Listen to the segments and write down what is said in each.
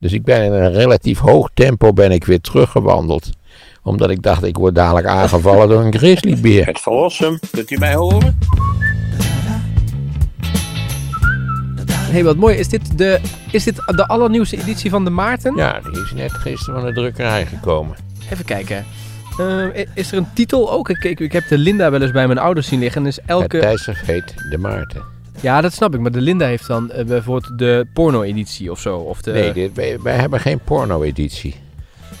Dus ik ben in een relatief hoog tempo ben ik weer teruggewandeld. Omdat ik dacht, ik word dadelijk aangevallen door een grizzlybeer. Het verlossen, kunt u mij horen? hey, wat mooi. Is dit, de, is dit de allernieuwste editie van de Maarten? Ja, die is net gisteren van de drukkerij gekomen. Even kijken. Uh, is er een titel ook? Ik, ik, ik, heb de Linda wel eens bij mijn ouders zien liggen. Dus elke... Het tijdschrift heet De Maarten. Ja, dat snap ik. Maar de Linda heeft dan uh, bijvoorbeeld de porno-editie of zo. Of de... Nee, dit, wij, wij, hebben geen porno-editie.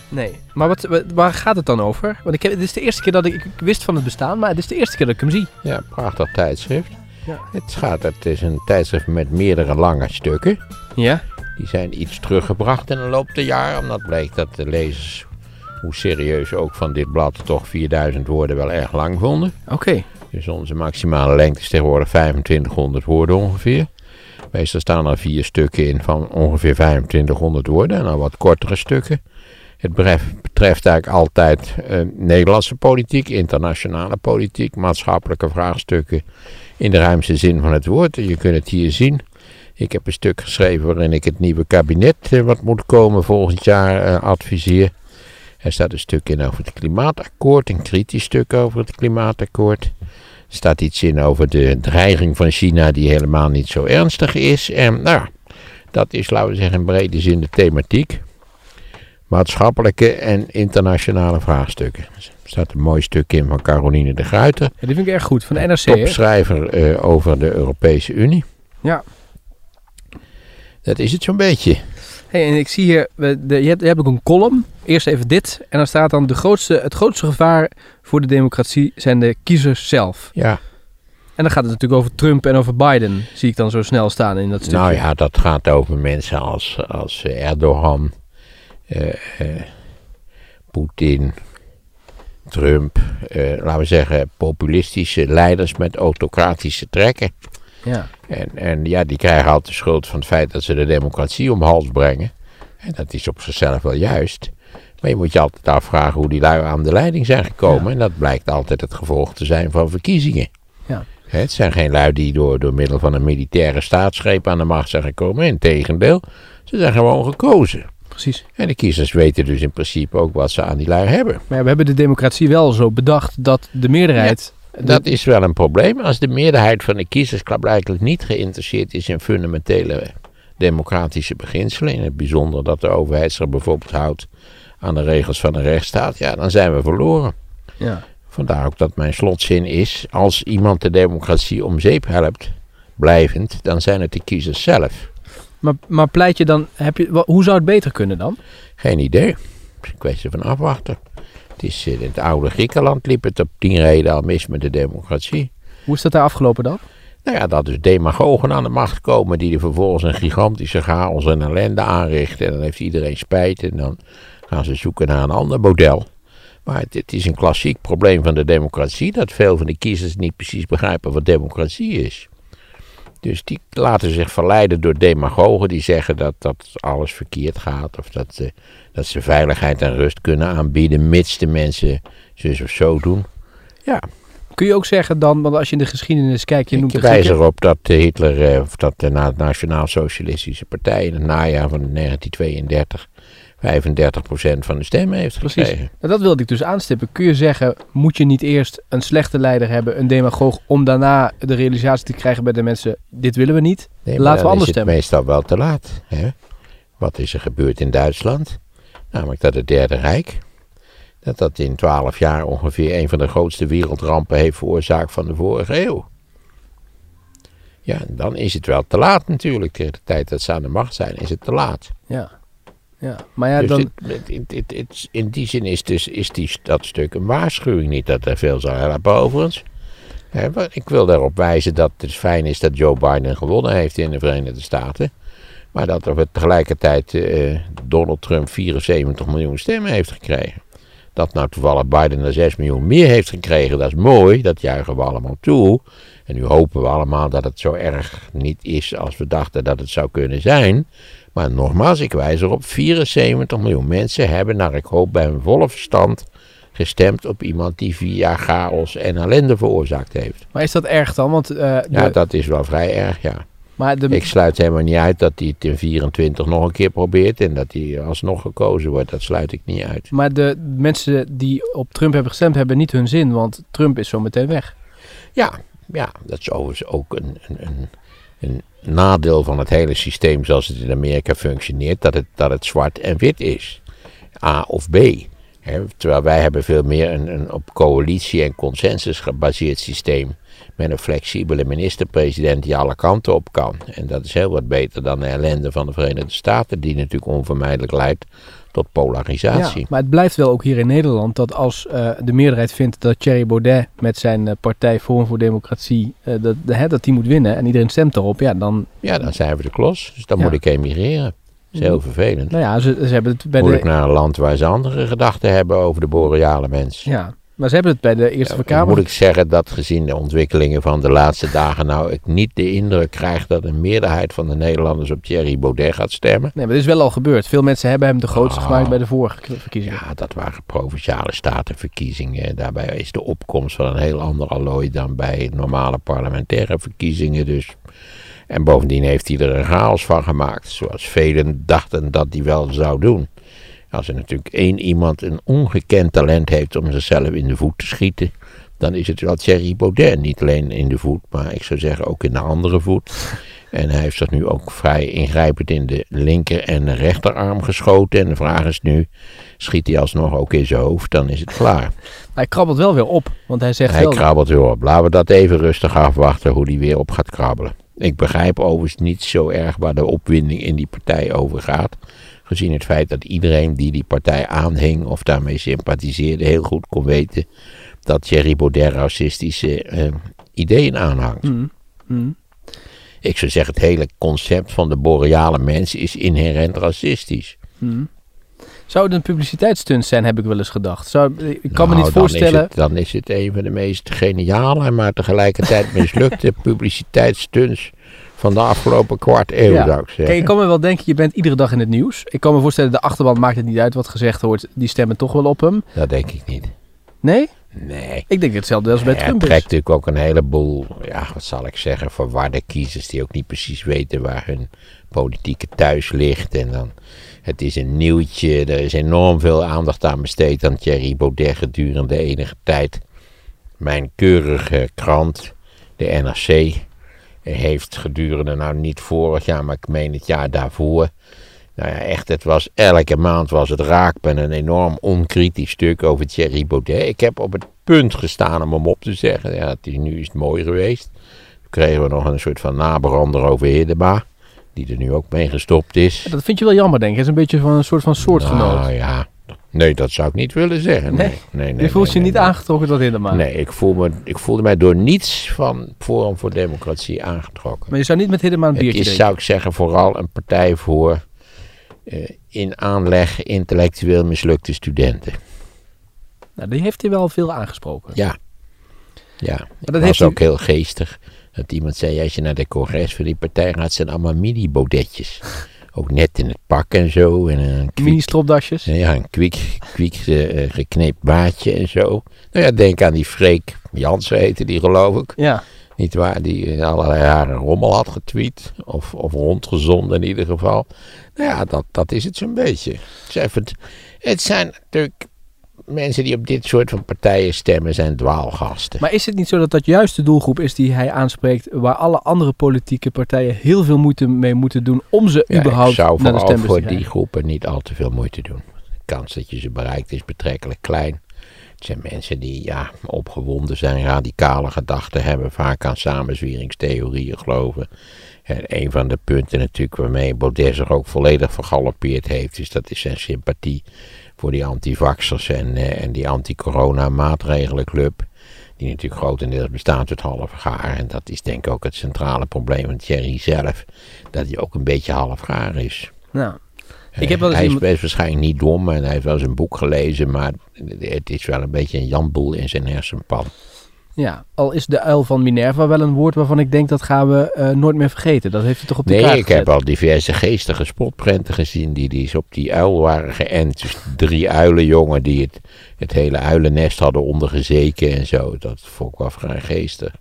Nee, maar wat, waar gaat het dan over? Want ik heb, dit is de eerste keer dat ik, ik wist van het bestaan, maar het is de eerste keer dat ik hem zie. Ja, prachtig tijdschrift. Ja. Het, gaat, het is een tijdschrift met meerdere lange stukken. Ja. Die zijn iets teruggebracht in de loop der jaren, omdat blijkt dat de lezers, hoe serieus ook van dit blad, toch 4000 woorden wel erg lang vonden. Oké. Dus onze maximale lengte is tegenwoordig 2500 woorden ongeveer. Meestal staan er vier stukken in van ongeveer 2500 woorden en dan wat kortere stukken. Het betreft eigenlijk altijd uh, Nederlandse politiek, internationale politiek, maatschappelijke vraagstukken in de ruimste zin van het woord. Je kunt het hier zien. Ik heb een stuk geschreven waarin ik het nieuwe kabinet, uh, wat moet komen volgend jaar, uh, adviseer. Er staat een stuk in over het klimaatakkoord, een kritisch stuk over het klimaatakkoord. Er staat iets in over de dreiging van China die helemaal niet zo ernstig is. En nou, dat is, laten we zeggen, in brede zin de thematiek. Maatschappelijke en internationale vraagstukken. Er staat een mooi stuk in van Caroline de Gruyter. Ja, die vind ik erg goed, van de NRC. Topschrijver uh, over de Europese Unie. Ja. Dat is het zo'n beetje. Hey, en ik zie hier, de, je, hebt, je hebt ook een column. Eerst even dit. En dan staat dan de grootste, het grootste gevaar voor de democratie zijn de kiezers zelf. Ja. En dan gaat het natuurlijk over Trump en over Biden. Zie ik dan zo snel staan in dat stukje. Nou ja, dat gaat over mensen als, als Erdogan, uh, uh, Poetin, Trump. Uh, laten we zeggen populistische leiders met autocratische trekken. Ja. En, en ja, die krijgen altijd de schuld van het feit dat ze de democratie om hals brengen. En dat is op zichzelf wel juist. Maar je moet je altijd afvragen hoe die lui aan de leiding zijn gekomen. Ja. En dat blijkt altijd het gevolg te zijn van verkiezingen. Ja. Het zijn geen lui die door, door middel van een militaire staatsgreep aan de macht zijn gekomen. Integendeel, ze zijn gewoon gekozen. Precies. En de kiezers weten dus in principe ook wat ze aan die lui hebben. Maar ja, we hebben de democratie wel zo bedacht dat de meerderheid... Dat is wel een probleem. Als de meerderheid van de kiezers blijkbaar niet geïnteresseerd is in fundamentele democratische beginselen. In het bijzonder dat de overheid zich bijvoorbeeld houdt aan de regels van de rechtsstaat. Ja, dan zijn we verloren. Ja. Vandaar ook dat mijn slotzin is: als iemand de democratie om zeep helpt, blijvend, dan zijn het de kiezers zelf. Maar, maar pleit je dan, heb je, hoe zou het beter kunnen dan? Geen idee. Het is een kwestie van afwachten. Het is, in het oude Griekenland liep het op tien reden al mis met de democratie. Hoe is dat daar afgelopen dan? Nou ja, dat dus demagogen aan de macht komen die er vervolgens een gigantische chaos en ellende aanrichten. En dan heeft iedereen spijt en dan gaan ze zoeken naar een ander model. Maar het, het, is een klassiek probleem van de democratie dat veel van de kiezers niet precies begrijpen wat democratie is. Dus die laten zich verleiden door demagogen die zeggen dat, dat alles verkeerd gaat. Of dat, uh, dat ze veiligheid en rust kunnen aanbieden, mits de mensen zus of zo doen. Ja. Kun je ook zeggen dan, want als je in de geschiedenis kijkt... Je Ik noemt de wijs erop dat Hitler, eh, of dat de na- Nationaal-Socialistische Partij in het najaar van 1932 35% van de stemmen heeft Precies. gekregen. Nou, dat wilde ik dus aanstippen. Kun je zeggen, moet je niet eerst een slechte leider hebben, een demagoog, om daarna de realisatie te krijgen bij de mensen, dit willen we niet, Nee, laten we anders is het stemmen. meestal wel te laat. Hè? Wat is er gebeurd in Duitsland? Namelijk dat het Derde Rijk, dat dat in 12 jaar ongeveer een van de grootste wereldrampen heeft veroorzaakt van de vorige eeuw. Ja, dan is het wel te laat natuurlijk. Tegen de tijd dat ze aan de macht zijn, is het te laat. Ja. Ja. Maar ja, dus dan, in die zin is, dus, is die, dat stuk een waarschuwing. Niet dat er veel zou helpen overigens. Maar ik wil daarop wijzen dat het fijn is dat Joe Biden gewonnen heeft in de Verenigde Staten. Maar dat er tegelijkertijd eh, Donald Trump 74 miljoen stemmen heeft gekregen. Dat nou toevallig Biden er 6 miljoen meer heeft gekregen, dat is mooi. Dat juichen we allemaal toe. En nu hopen we allemaal dat het zo erg niet is als we dachten dat het zou kunnen zijn. Maar nogmaals, ik wijs erop, 74 miljoen mensen hebben, naar ik hoop bij hun volle verstand, gestemd op iemand die vier jaar chaos en ellende veroorzaakt heeft. maar is dat erg dan? Want eh, Ja, dat is wel vrij erg, ja. Maar de, Ik sluit helemaal niet uit dat hij het in 24 nog een keer probeert en dat hij alsnog gekozen wordt. Dat sluit ik niet uit. maar de mensen die op Trump hebben gestemd, hebben niet hun zin, want Trump is zo meteen weg. Ja, ja dat is overigens ook een, een, een nadeel van het hele systeem zoals het in Amerika functioneert, dat het, dat het zwart en wit is. A of B. Terwijl wij hebben veel meer een, een op coalitie en consensus gebaseerd systeem. Met een flexibele minister-president die alle kanten op kan. En dat is heel wat beter dan de ellende van de Verenigde Staten, die natuurlijk onvermijdelijk leidt tot polarisatie. Ja, maar het blijft wel ook hier in Nederland dat als eh, de meerderheid vindt dat Thierry Baudet met zijn eh, partij Forum voor Democratie, eh, dat, de- hè, dat die moet winnen en iedereen stemt erop, ja, dan, Ja, dan zijn we de klos. Dus dan Ja. moet ik emigreren. Dat is heel vervelend. nou ja, ze, ze hebben het bij Moet ik de, naar een land waar ze andere gedachten hebben over de boreale mens. ja, maar ze hebben het bij de Eerste Ja, Kamer. moet ik zeggen dat gezien de ontwikkelingen van de laatste dagen nou ik niet de indruk krijg dat een meerderheid van de Nederlanders op Thierry Baudet gaat stemmen. Nee, maar dit is wel al gebeurd. Veel mensen hebben hem de grootste Oh. gemaakt bij de vorige verkiezingen. Ja, dat waren provinciale statenverkiezingen. Daarbij is de opkomst van een heel ander allooi dan bij normale parlementaire verkiezingen. Dus. En bovendien heeft hij er een chaos van gemaakt. Zoals velen dachten dat hij wel zou doen. Als er natuurlijk één iemand een ongekend talent heeft om zichzelf in de voet te schieten. Dan is het wel Thierry Baudet. Niet alleen in de voet, maar ik zou zeggen ook in de andere voet. En hij heeft zich nu ook vrij ingrijpend in de linker en de rechterarm geschoten. En de vraag is nu, schiet hij alsnog ook in zijn hoofd, dan is het klaar. Hij krabbelt wel weer op, want hij zegt Hij wel... krabbelt weer op. Laten we dat even rustig afwachten hoe hij weer op gaat krabbelen. Ik begrijp overigens niet zo erg waar de opwinding in die partij over gaat. Gezien het feit dat iedereen die die partij aanhing of daarmee sympathiseerde heel goed kon weten dat Thierry Baudet racistische eh, ideeën aanhangt. Mm, mm. Ik zou zeggen, het hele concept van de boreale mens is inherent racistisch. Zou het een publiciteitsstunt zijn, heb ik wel eens gedacht. Zou, ik kan me Nou, niet dan is voorstellen... het- Dan is het een van de meest geniale, maar tegelijkertijd mislukte publiciteitsstunts van de afgelopen kwart eeuw, Ja. zou ik zeggen. Kijk, ik kan me wel denken, je bent iedere dag in het nieuws. Ik kan me voorstellen, de achterban maakt het niet uit wat gezegd wordt. Die stemmen toch wel op hem. Dat denk ik niet. Nee? Nee. Ik denk hetzelfde als bij Hij Trump trekt is. natuurlijk ook een heleboel, ja, wat zal ik zeggen, verwarde kiezers die ook niet precies weten waar hun politieke thuis ligt. En dan, het is een nieuwtje, er is enorm veel aandacht aan besteed aan Thierry Baudet gedurende enige tijd. Mijn keurige krant, de NRC, heeft gedurende, nou niet vorig jaar, maar ik meen het jaar daarvoor. Nou ja, echt, het was, elke maand was het raak met een enorm onkritisch stuk over Thierry Baudet. Ik heb op het punt gestaan om hem op te zeggen. Ja, het is, nu is het mooi geweest. Toen kregen we nog een soort van nabrander over Hiddema, die er nu ook mee gestopt is. Dat vind je wel jammer, denk ik. Het is een beetje van een soort van soortgenoot. Nou ja, nee, dat zou ik niet willen zeggen. Nee, nee, nee. je voelt je niet aangetrokken tot Hiddema. Nee, ik, voel me, ik voelde mij door niets van Forum voor Democratie aangetrokken. Maar je zou niet met Hiddema een Het biertje is, drinken. zou ik zeggen, vooral een partij voor eh, in aanleg intellectueel mislukte studenten. Nou, die heeft hij wel veel aangesproken. Ja. Ja, dat heeft was u- ook heel geestig. Dat iemand zei, als je naar de congres van die partij gaat, zijn allemaal mini-bodetjes. Ook net in het pak en zo. En een kwik, Mini-stropdasjes. ja, een kwik, kwik eh, geknipt baardje en zo. Nou ja, denk aan die Freek Jansen heette die geloof ik. Ja. Niet waar, die in allerlei jaren rommel had getweet. Of, of rondgezonden in ieder geval. Nou ja, dat, dat is het zo'n beetje. Het zijn, verd- het zijn natuurlijk mensen die op dit soort van partijen stemmen, zijn dwaalgasten. Maar is het niet zo dat dat juist de doelgroep is die hij aanspreekt, waar alle andere politieke partijen heel veel moeite mee moeten doen om ze Ja, überhaupt zou naar de stembus te voor die groepen niet al te veel moeite doen. De kans dat je ze bereikt is betrekkelijk klein. Het zijn mensen die ja, opgewonden zijn, radicale gedachten hebben, vaak aan samenzweringstheorieën geloven. En een van de punten natuurlijk waarmee Baudet zich ook volledig vergalopeerd heeft, is dat is zijn sympathie voor die antivaxers en, eh, en die anti-corona maatregelenclub. Die natuurlijk grotendeels bestaat uit half gaar. En dat is denk ik ook het centrale probleem van Thierry zelf. Dat hij ook een beetje half gaar is. Nou, Ik heb wel eens hij is iemand- best waarschijnlijk niet dom en hij heeft wel eens een boek gelezen, maar het is wel een beetje een janboel in zijn hersenpan. Ja, al is de uil van Minerva wel een woord waarvan ik denk dat gaan we eh, nooit meer vergeten. Dat heeft hij toch op de Nee, kaart ik gezet. heb al diverse geestige spotprenten gezien die, die op die uil waren geënt. Dus drie uilenjongen die het, het hele uilennest hadden ondergezeken en zo. Dat vond ik wel vrij geestig.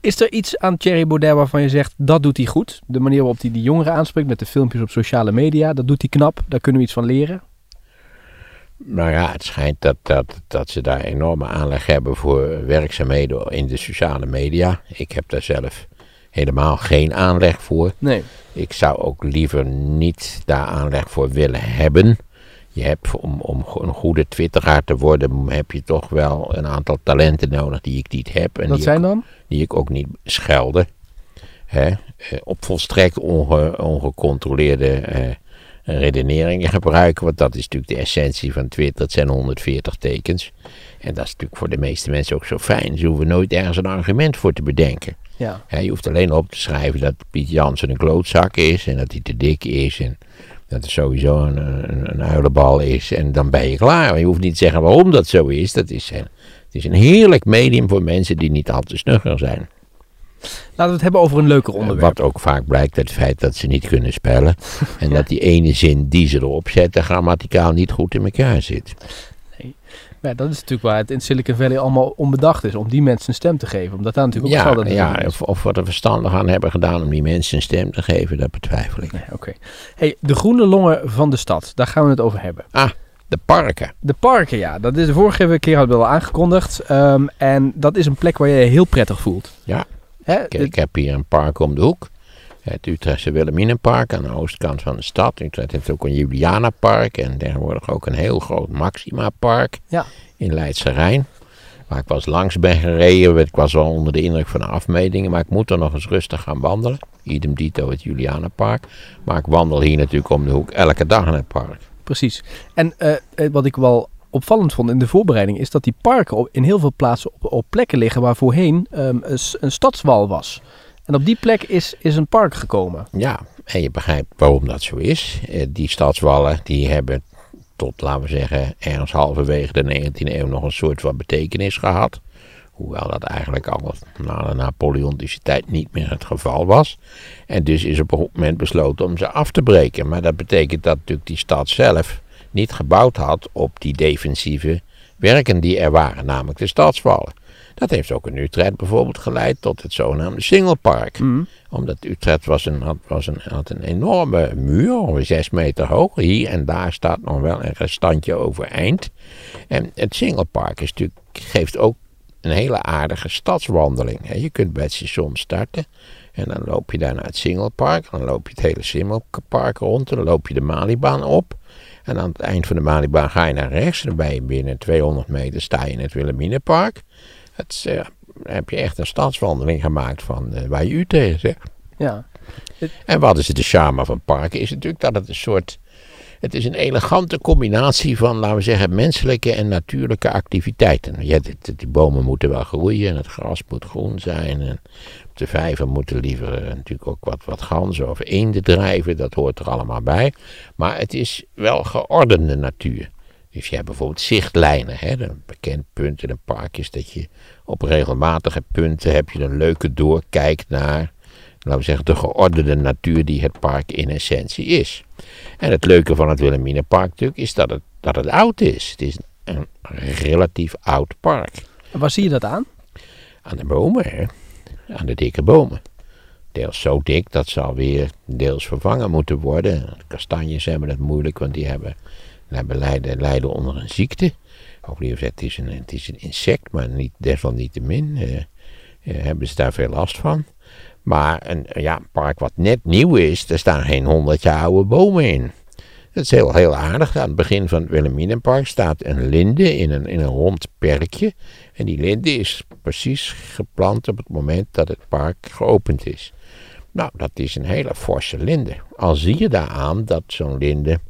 Is er iets aan Thierry Baudet waarvan je zegt, dat doet hij goed? De manier waarop hij die jongeren aanspreekt met de filmpjes op sociale media, dat doet hij knap. Daar kunnen we iets van leren. Nou ja, het schijnt dat, dat, dat ze daar enorme aanleg hebben voor werkzaamheden in de sociale media. Ik heb daar zelf helemaal geen aanleg voor. Nee. Ik zou ook liever niet daar aanleg voor willen hebben. Je hebt, om, om een goede twitteraar te worden, heb je toch wel een aantal talenten nodig die ik niet heb. En Wat die zijn ik, dan? Die ik ook niet schelde. Hè? Eh, Op volstrekt onge, ongecontroleerde eh, redeneringen gebruiken. Want dat is natuurlijk de essentie van Twitter. Het zijn 140 tekens. En dat is natuurlijk voor de meeste mensen ook zo fijn. Ze hoeven nooit ergens een argument voor te bedenken. Ja. Je hoeft alleen op te schrijven dat Piet Jansen een klootzak is. En dat hij te dik is. En dat het sowieso een, een, een uilenbal is. En dan ben je klaar. Je hoeft niet te zeggen waarom dat zo is. Dat is het is een heerlijk medium voor mensen die niet al te snugger zijn. Laten we het hebben over een leuker onderwerp. Wat ook vaak blijkt uit het feit dat ze niet kunnen spellen. En dat die ene zin die ze erop zetten grammaticaal niet goed in elkaar zit. Ja, dat is natuurlijk waar het in Silicon Valley allemaal onbedacht is. Om die mensen een stem te geven. Omdat daar natuurlijk ook Ja, te ja of, of we er verstandig aan hebben gedaan om die mensen een stem te geven, dat betwijfel ik. Nee, oké. Hey, de groene longen van de stad. Daar gaan we het over hebben. Ah, de parken. De parken, ja. Dat is de vorige keer hadden we al aangekondigd. Ehm, en dat is een plek waar je je heel prettig voelt. Ja. Hè? Kijk, ik heb hier een park om de hoek. Het Utrechtse Wilhelminenpark aan de oostkant van de stad. Utrecht heeft ook een Julianapark en tegenwoordig ook een heel groot Maxima-park Ja. in Leidse Rijn. Waar ik was langs ben gereden. Ik was wel onder de indruk van de afmetingen, maar ik moet er nog eens rustig gaan wandelen. Idem dito het Julianapark. Maar ik wandel hier natuurlijk om de hoek elke dag in het park. Precies. En eh, eh, wat ik wel opvallend vond in de voorbereiding is dat die parken op, in heel veel plaatsen op, plekken liggen waar voorheen ehm, een, s- een stadswal was. En op die plek is, is een park gekomen. Ja, en je begrijpt waarom dat zo is. Eh, Die stadswallen die hebben tot, laten we zeggen, ergens halverwege de 19e eeuw nog een soort van betekenis gehad. Hoewel dat eigenlijk al na de Napoleontische tijd niet meer het geval was. En dus is op een moment besloten om ze af te breken. Maar dat betekent dat natuurlijk die stad zelf niet gebouwd had op die defensieve werken die er waren, namelijk de stadswallen. Dat heeft ook in Utrecht bijvoorbeeld geleid tot het zogenaamde Singelpark omdat Utrecht was een, had, was een, had een enorme muur, ongeveer zes meter hoog. Hier en daar staat nog wel een restantje overeind. En het Singelpark is natuurlijk, geeft ook een hele aardige stadswandeling. Je kunt bij het station starten. En dan loop je daar naar het Singelpark. Dan loop je het hele Singelpark rond. En dan loop je de Malibaan op. En aan het eind van de Malibaan ga je naar rechts. En dan ben je binnen 200 meter sta je in het Wilhelminapark. Het, is, eh, heb je echt een stadswandeling gemaakt van eh, waar je u tegen zegt. Ja. En wat is het de charme van parken? Is natuurlijk dat het een soort. Het is een elegante combinatie van, laten we zeggen, menselijke en natuurlijke activiteiten. Ja, die, bomen moeten wel groeien en het gras moet groen zijn. En op de vijver moeten liever eh, natuurlijk ook wat, wat ganzen of eenden drijven. Dat hoort er allemaal bij. Maar het is wel geordende natuur. Dus je hebt bijvoorbeeld zichtlijnen. Hè? Een bekend punt in een park is dat je op regelmatige punten heb je een leuke doorkijk naar laten we zeggen, de geordende natuur die het park in essentie is. En het leuke van het Wilhelminapark natuurlijk is dat het, dat het oud is. Het is een relatief oud park. Waar zie je dat aan? Aan de bomen, hè? Aan de dikke bomen. Deels zo dik dat ze alweer deels vervangen moeten worden. De kastanjes hebben het moeilijk, want die hebben, hebben lijden, lijden onder een ziekte. Of liever gezegd, het is een, het is een insect, maar niet, desalniettemin eh, eh, hebben ze daar veel last van. Maar een ja, park wat net nieuw is, er staan geen honderd jaar oude bomen in. Dat is heel, heel aardig. Aan het begin van het Wilhelminenpark staat een linde in een, in een rond perkje. En die linde is precies geplant op het moment dat het park geopend is. Nou, dat is een hele forse linde. Al zie je daaraan dat zo'n linde,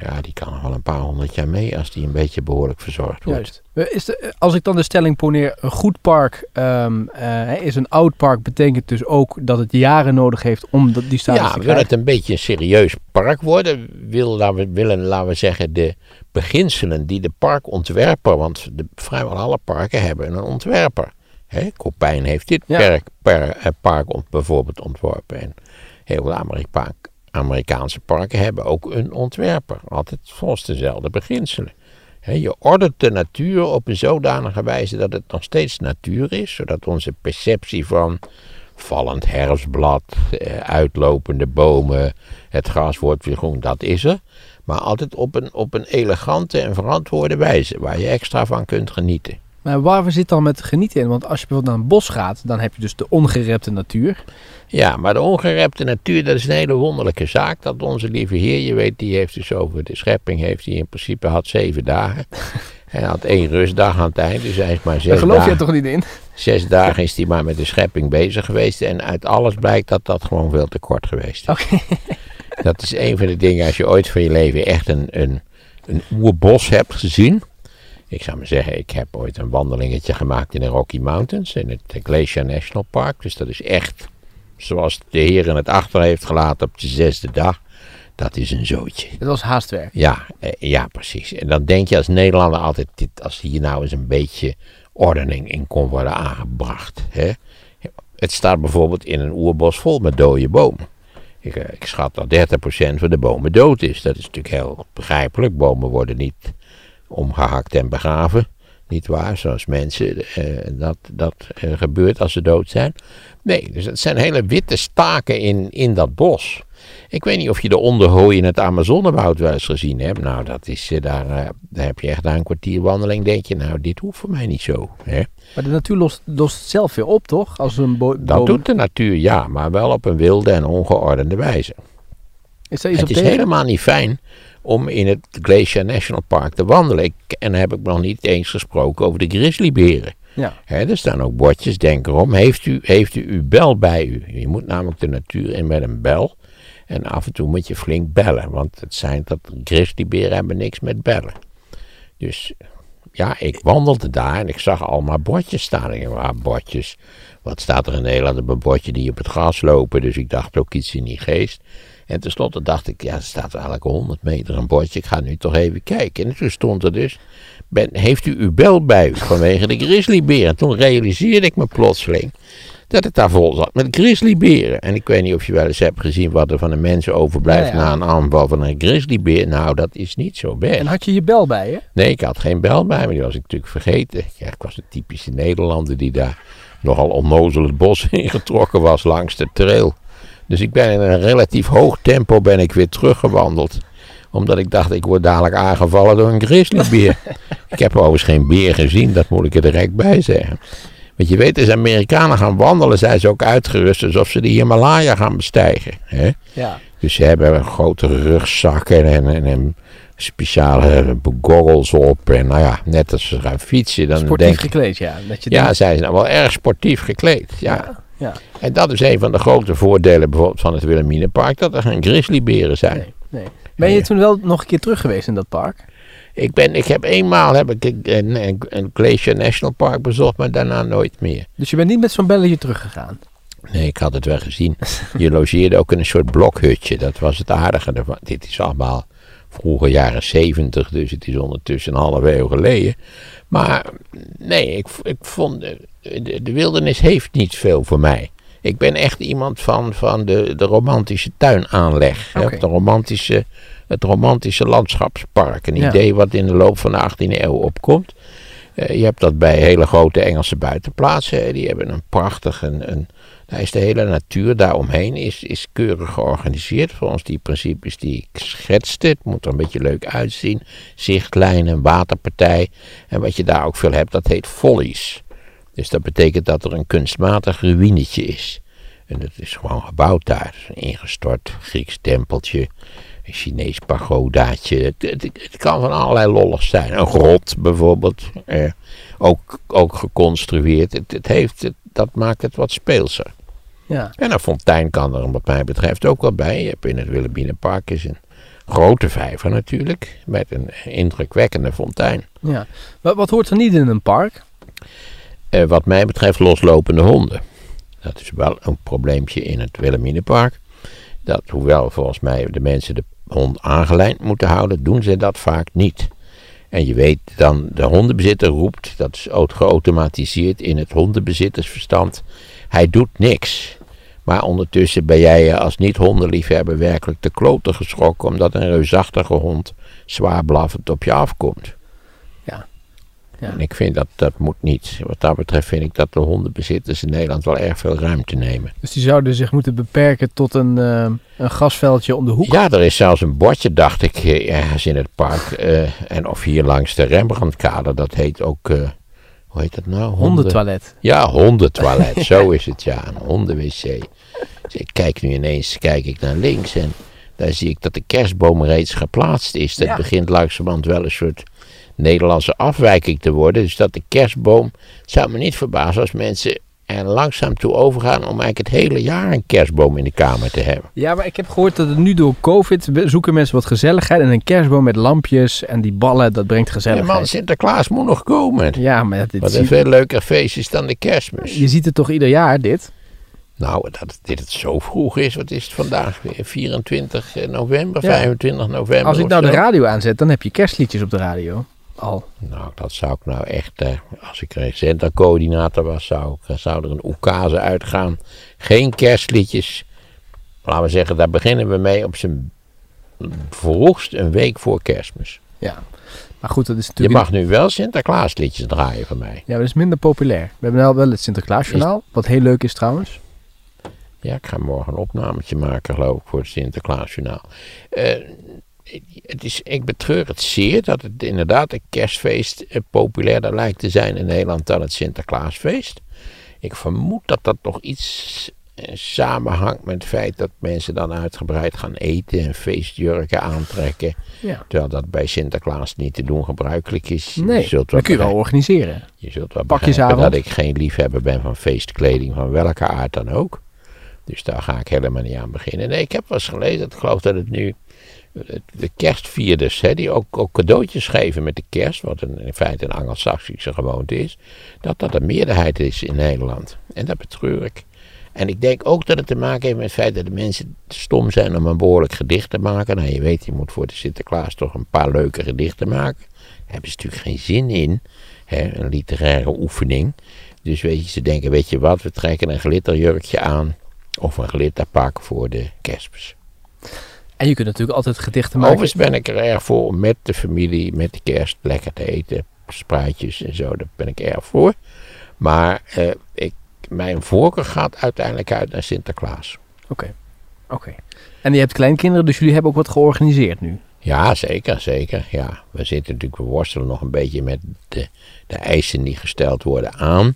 ja, die kan nog wel een paar honderd jaar mee als die een beetje behoorlijk verzorgd wordt. Juist. Eh, Is de, eh, als ik dan de stelling poneer, een goed park ehm, eh, is een oud park, betekent dus ook dat het jaren nodig heeft om dat, die status Ja, te wil krijgen. het een beetje een serieus park worden, wil, laten we, willen, laten we zeggen, de beginselen die de parkontwerper, want de, vrijwel alle parken hebben een ontwerper. Hè, Kopijn heeft dit Ja. perk, per, eh, park ont- bijvoorbeeld ontworpen. En heel veel Amerika- Amerikaanse parken hebben ook een ontwerper. Altijd volgens dezelfde beginselen. Je ordent de natuur op een zodanige wijze dat het nog steeds natuur is, zodat onze perceptie van vallend herfstblad, eh, uitlopende bomen, het gras wordt weer groen, dat is er. Maar altijd op een, op een elegante en verantwoorde wijze, waar je extra van kunt genieten. Maar waar zit dan met genieten in? Want als je bijvoorbeeld naar een bos gaat, dan heb je dus de ongerepte natuur. Ja, maar de ongerepte natuur, dat is een hele wonderlijke zaak. Dat onze lieve Heer, je weet, die heeft dus over de schepping, heeft hij in principe had zeven dagen. Hij had één rustdag aan het eind, dus hij is maar zes Daar geloof dagen. je toch niet in? Zes dagen is hij maar met de schepping bezig geweest. En uit alles blijkt dat dat gewoon veel te kort geweest is. Oké. Dat is een van de dingen, als je ooit van je leven echt een, een, een oerbos hebt gezien. Ik zou maar zeggen, ik heb ooit een wandelingetje gemaakt in de Rocky Mountains, in het Glacier National Park. Dus dat is echt zoals de Heer in het achter heeft gelaten op de zesde dag. Dat is een zootje. Dat was haastwerk. Ja, eh, ja, precies. En dan denk je als Nederlander altijd, dit, als hier nou eens een beetje ordening in kon worden aangebracht. Hè? Het staat bijvoorbeeld in een oerbos vol met dode bomen. Ik, eh, ik schat dat 30% van de bomen dood is. Dat is natuurlijk heel begrijpelijk. Bomen worden niet omgehakt en begraven. Niet waar, zoals mensen eh, dat, dat eh, gebeurt als ze dood zijn. Nee, dus het zijn hele witte staken in, in dat bos. Ik weet niet of je de onderhooi in het Amazonewoud wel eens gezien hebt. Nou, dat is, eh, daar, daar heb je echt na een kwartier wandeling, denk je, nou, dit hoeft voor mij niet zo. Hè? Maar de natuur lost, lost het zelf weer op, toch? Als een bo- Dat boom- doet de natuur, ja, maar wel op een wilde en ongeordende wijze. Is iets Het op is tegen? helemaal niet fijn om in het Glacier National Park te wandelen. Ik, en dan heb ik nog niet eens gesproken over de grizzlyberen. Ja. Hè, er staan ook bordjes, denk erom. Heeft u, heeft u uw bel bij u? Je moet namelijk de natuur in met een bel. En af en toe moet je flink bellen. Want het zijn dat grizzlyberen hebben niks met bellen. Dus ja, ik wandelde daar en ik zag allemaal bordjes staan. Ik dacht, ah, bordjes. Wat staat er in Nederland op een bordje die op het gras lopen? Dus ik dacht ook iets in die geest. En tenslotte dacht ik, ja, er staat elke 100 meter een bordje. Ik ga nu toch even kijken. En toen stond er dus, ben, heeft u uw bel bij u vanwege de grizzlyberen? En toen realiseerde ik me plotseling dat het daar vol zat met grizzlyberen. En ik weet niet of je wel eens hebt gezien wat er van de mensen overblijft Ja, ja. na een aanval van een grizzlybeer. Nou, dat is niet zo best. En had je je bel bij je? Nee, ik had geen bel bij me, die was ik natuurlijk vergeten. Ja, ik was een typische Nederlander die daar nogal onnozel het bos ingetrokken was langs de trail. Dus ik ben in een relatief hoog tempo ben ik weer teruggewandeld. Omdat ik dacht, ik word dadelijk aangevallen door een grizzlybeer. ik heb overigens geen beer gezien, dat moet ik er direct bij zeggen. Want je weet, als Amerikanen gaan wandelen, zijn ze ook uitgerust alsof ze de Himalaya gaan bestijgen. Hè? Ja. Dus ze hebben grote rugzakken en, en, en speciale goggles op. En nou ja, net als ze gaan fietsen, dan Sportief denk gekleed, ja. Dat je Ja, denkt- zij zijn wel erg sportief gekleed. Ja. ja. Ja. En dat is een van de grote voordelen bijvoorbeeld van het Wilhelminapark, dat er geen grizzlyberen zijn. Nee, nee. Ben je toen wel nog een keer terug geweest in dat park? Ik, ben, ik heb eenmaal heb ik een, een, een Glacier National Park bezocht, maar daarna nooit meer. Dus je bent niet met zo'n belletje teruggegaan? Nee, ik had het wel gezien. Je logeerde ook in een soort blokhutje. Dat was het aardige ervan. Dit is allemaal vroeger jaren zeventig, dus het is ondertussen een half eeuw geleden. Maar nee, ik, ik vond, de, de wildernis heeft niet veel voor mij. Ik ben echt iemand van, van de, de romantische tuinaanleg. hè, Oké. De romantische, het romantische landschapspark. Een Ja. idee wat in de loop van de 18e eeuw opkomt. Eh, je hebt dat bij hele grote Engelse buitenplaatsen. hè. Die hebben een prachtig, een, een, daar is de hele natuur daaromheen is, is keurig georganiseerd. Volgens die principes die ik schetste. Het moet er een beetje leuk uitzien. Zichtlijnen, waterpartij. En wat je daar ook veel hebt, dat heet follies. Dus dat betekent dat er een kunstmatig ruïnetje is. En dat is gewoon gebouwd daar. Een ingestort Grieks tempeltje. Een Chinees pagodaatje. Het, het, het kan van allerlei lolligs zijn. Een grot bijvoorbeeld. Eh, ook, ook geconstrueerd. Het, het heeft, dat maakt het wat speelser. Ja. En een fontein kan er wat mij betreft ook wel bij. Je hebt in het Wilhelminapark is een grote vijver natuurlijk. Met een indrukwekkende fontein. ja. Wat, wat hoort er niet in een park? Eh, wat mij betreft loslopende honden. Dat is wel een probleempje in het Wilhelminapark. Dat hoewel volgens mij de mensen de hond aangelijnd moeten houden, doen ze dat vaak niet. En je weet dan, de hondenbezitter roept, dat is geautomatiseerd in het hondenbezittersverstand, hij doet niks. Maar ondertussen ben jij als niet-hondenliefhebber werkelijk de kloten geschrokken omdat een reusachtige hond zwaar blaffend op je afkomt. Ja. En ik vind dat dat moet niet. Wat dat betreft vind ik dat de hondenbezitters in Nederland wel erg veel ruimte nemen. Dus die zouden zich moeten beperken tot een, eh, een gasveldje om de hoek. Ja, er is zelfs een bordje, dacht ik, eh, ergens in het park. eh, en of hier langs de Rembrandtkade, dat heet ook, hoe heet dat nou? Honden- Hondentoilet. Ja, hondentoilet, zo is het ja, een hondenwc. Dus ik kijk nu ineens, kijk ik naar links en daar zie ik dat de kerstboom reeds geplaatst is. Dat Ja. begint langzamerhand wel een soort Nederlandse afwijking te worden. Dus dat de kerstboom, het zou me niet verbazen als mensen er langzaam toe overgaan om eigenlijk het hele jaar een kerstboom in de kamer te hebben. Ja, maar ik heb gehoord dat het nu door COVID zoeken mensen wat gezelligheid. En een kerstboom met lampjes en die ballen, dat brengt Ja, gezelligheid. man, Sinterklaas moet nog komen. Ja, maar dit Wat een veel leuker feest is dan de kerstmis. je ziet het toch ieder jaar, dit? Nou, dat dit het zo vroeg is, wat is het vandaag weer? 24 november, Ja. 25 november Als ik nou de radio aanzet, dan heb je kerstliedjes op de radio. Al. Nou, dat zou ik nou echt, eh, als ik recenter-coördinator was, zou, ik, zou er een oekase uitgaan. Geen kerstliedjes. Laten we zeggen, daar beginnen we mee op zijn vroegst een week voor kerstmis. Ja. Maar goed, dat is Je natuurlijk... mag nu wel Sinterklaasliedjes draaien van mij. Ja, maar dat is minder populair. We hebben nou wel het Sinterklaasjournaal, wat heel leuk is trouwens. Ja, ik ga morgen een opnametje maken, geloof ik, voor het Sinterklaasjournaal. Eh, het is, ik betreur het zeer dat het inderdaad een kerstfeest eh, populairder lijkt te zijn in Nederland dan het Sinterklaasfeest. Ik vermoed dat dat toch iets eh, samenhangt met het feit dat mensen dan uitgebreid gaan eten en feestjurken aantrekken. Ja. Terwijl dat bij Sinterklaas niet te doen gebruikelijk is. Nee, je zult dat kun je wel organiseren. je zult wel begrijpen dat ik geen liefhebber ben van feestkleding van welke aard dan ook. Dus daar ga ik helemaal niet aan beginnen. Nee, ik heb wel eens gelezen, ik geloof dat het nu de kerstvierders, die ook, ook cadeautjes geven met de kerst, wat in feite een Anglo-Saxische gewoonte is, dat dat een meerderheid is in Nederland. En dat betreur ik. En ik denk ook dat het te maken heeft met het feit dat de mensen stom zijn om een behoorlijk gedicht te maken. Nou, je weet, je moet voor de Sinterklaas toch een paar leuke gedichten maken. Daar hebben ze natuurlijk geen zin in, hè, een literaire oefening. Dus weet je, ze denken, weet je wat, we trekken een glitterjurkje aan of een glitterpak voor de kerstmis. En je kunt natuurlijk altijd gedichten maken. Overigens ben ik er erg voor om met de familie, met de kerst, lekker te eten. Spruitjes en zo, daar ben ik erg voor. Maar eh, ik, mijn voorkeur gaat uiteindelijk uit naar Sinterklaas. Oké. Oké. En je hebt kleinkinderen, dus jullie hebben ook wat georganiseerd nu. Ja, zeker, zeker. Ja, we zitten natuurlijk, we worstelen nog een beetje met de, de eisen die gesteld worden aan.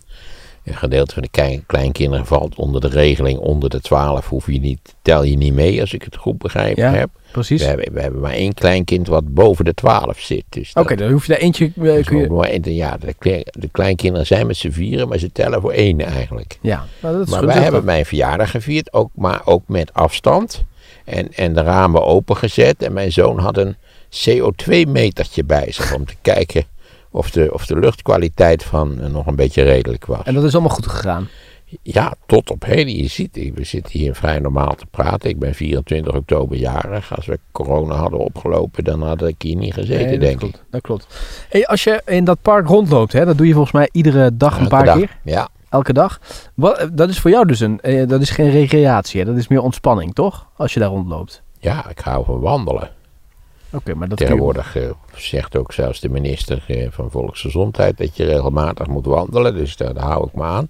Een gedeelte van de klein- kleinkinderen valt onder de regeling onder de 12, hoef je niet, tel je niet mee als ik het goed begrepen Ja, heb. Precies. We hebben, we hebben maar één kleinkind wat boven de 12 zit. Dus Oké, dan hoef je daar eentje... eh, is kun je... maar ja, de, kle- de kleinkinderen zijn met z'n vieren, maar ze tellen voor één eigenlijk. Ja, nou, dat is Maar goed. wij Dat- hebben mijn verjaardag gevierd, ook, maar ook met afstand. En, en de ramen opengezet. En mijn zoon had een CO2-metertje bij zich om te kijken of de, of de luchtkwaliteit van eh, nog een beetje redelijk was. En dat is allemaal goed gegaan. Ja, tot op heden. Je ziet, we zitten hier vrij normaal te praten. Ik ben 24 oktober jarig. Als we corona hadden opgelopen, dan had ik hier niet gezeten, Nee, denk klopt. ik. Dat klopt. Hey, als je in dat park rondloopt, hè, dat doe je volgens mij iedere dag een Elke paar dag. keer. Ja, Elke dag. Wat, dat is voor jou dus een... eh, dat is geen recreatie, hè? dat is meer ontspanning, toch? Als je daar rondloopt. ja, ik hou van wandelen. Oké, maar dat eh, zegt ook zelfs de minister eh, van Volksgezondheid dat je regelmatig moet wandelen. Dus daar, daar hou ik me aan.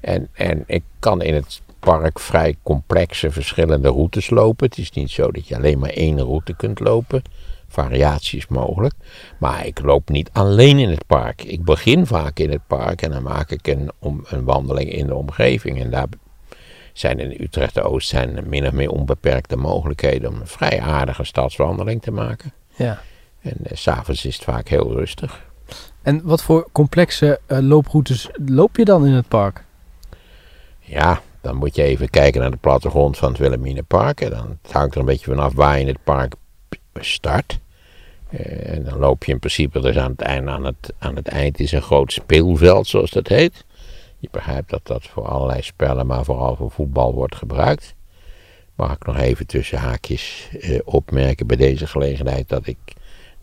En, en ik kan in het park vrij complexe verschillende routes lopen. Het is niet zo dat je alleen maar één route kunt lopen. Variatie is mogelijk. Maar ik loop niet alleen in het park. Ik begin vaak in het park en dan maak ik een, om, een wandeling in de omgeving. En daar zijn in Utrecht Oost zijn min of meer onbeperkte mogelijkheden om een vrij aardige stadswandeling te maken. Ja. En eh, s s'avonds is het vaak heel rustig. En wat voor complexe eh, looproutes loop je dan in het park? Ja, dan moet je even kijken naar de plattegrond van het Wilhelminapark. En dan het hangt er een beetje vanaf waar je in het park start. Eh, en dan loop je in principe dus aan het, einde, aan, het, aan het eind is een groot speelveld, zoals dat heet. Je begrijpt dat dat voor allerlei spellen, maar vooral voor voetbal wordt gebruikt. Mag ik nog even tussen haakjes eh, opmerken bij deze gelegenheid dat ik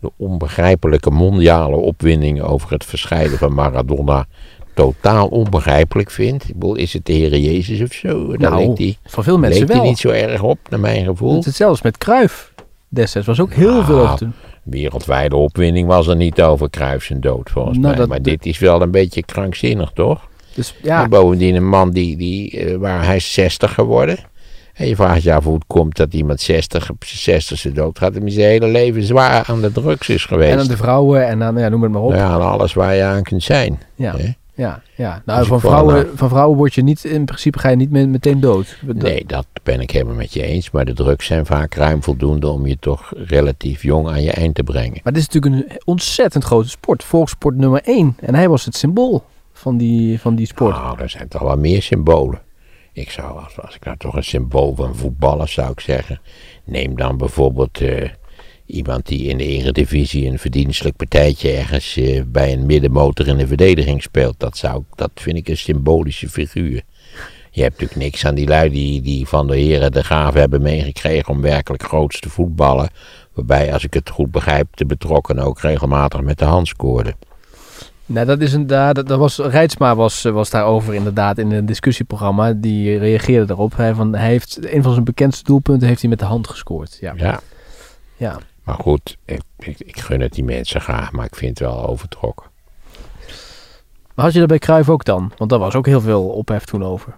de onbegrijpelijke mondiale opwinding over het verscheiden van Maradona totaal onbegrijpelijk vind. Ik bedoel, is het de Heer Jezus of zo? Daar Nou, hij Voor veel mensen die wel. niet zo erg op, naar mijn gevoel. Het is hetzelfde met Kruif destijds. was ook heel Nou, veel over te doen. wereldwijde opwinding was er niet over Cruijff zijn dood, volgens Nou, mij. dat- maar dit is wel een beetje krankzinnig, toch? Dus ja, En bovendien een man die, die eh, waar hij is 60 geworden. En je vraagt je af hoe het komt dat iemand 60 op zijn 60ste dood gaat. Die zijn hele leven zwaar aan de drugs is geweest. en aan de vrouwen en aan, ja, noem het maar op. Ja, aan alles waar je aan kunt zijn. Ja, hè? ja, ja. Nou, Dus van vrouwen, nou- van vrouwen word je niet, in principe ga je niet met- meteen dood. Nee, dat ben ik helemaal met je eens. Maar de drugs zijn vaak ruim voldoende om je toch relatief jong aan je eind te brengen. Maar dit is natuurlijk een ontzettend grote sport. Volkssport nummer één. En hij was het symbool van die, van die sport. Nou, er zijn toch wel meer symbolen. Ik zou, als, ik nou toch een symbool van voetballen zou ik zeggen. Neem dan bijvoorbeeld eh, iemand die in de eredivisie een verdienstelijk partijtje ergens eh, bij een middenmotor in de verdediging speelt. Dat, zou, dat vind ik een symbolische figuur. Je hebt natuurlijk niks aan die lui die, die van de heren de gave hebben meegekregen om werkelijk groots te voetballen. Waarbij, als ik het goed begrijp, de betrokkenen ook regelmatig met de hand scoorden. Nou, dat is een, daar, dat, dat was, Rijtsma was, eh, was daarover inderdaad in een discussieprogramma. Die reageerde daarop. Hij, van, hij heeft een van zijn bekendste doelpunten heeft hij met de hand gescoord. Ja, Ja, ja. maar goed, ik, ik, ik gun het die mensen graag, maar ik vind het wel overtrokken. Maar had je dat bij Cruijff ook dan? Want daar was ook heel veel ophef toen over.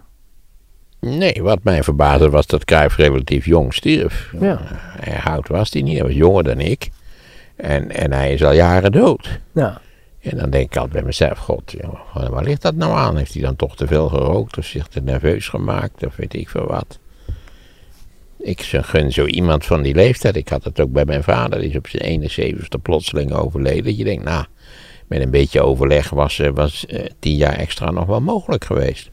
Nee, wat mij verbaasde was dat Cruijff relatief jong stierf. Ja. Hij oud was hij niet, hij was jonger dan ik. En, en hij is al jaren dood. Ja. En dan denk ik altijd bij mezelf, god, joh, waar ligt dat nou aan? Heeft hij dan toch te veel gerookt of zich te nerveus gemaakt of weet ik veel wat? Ik gun zo iemand van die leeftijd. Ik had het ook bij mijn vader, die is op zijn 71ste plotseling overleden. Dat je denkt, nou, met een beetje overleg was, eh, was eh, tien jaar extra nog wel mogelijk geweest.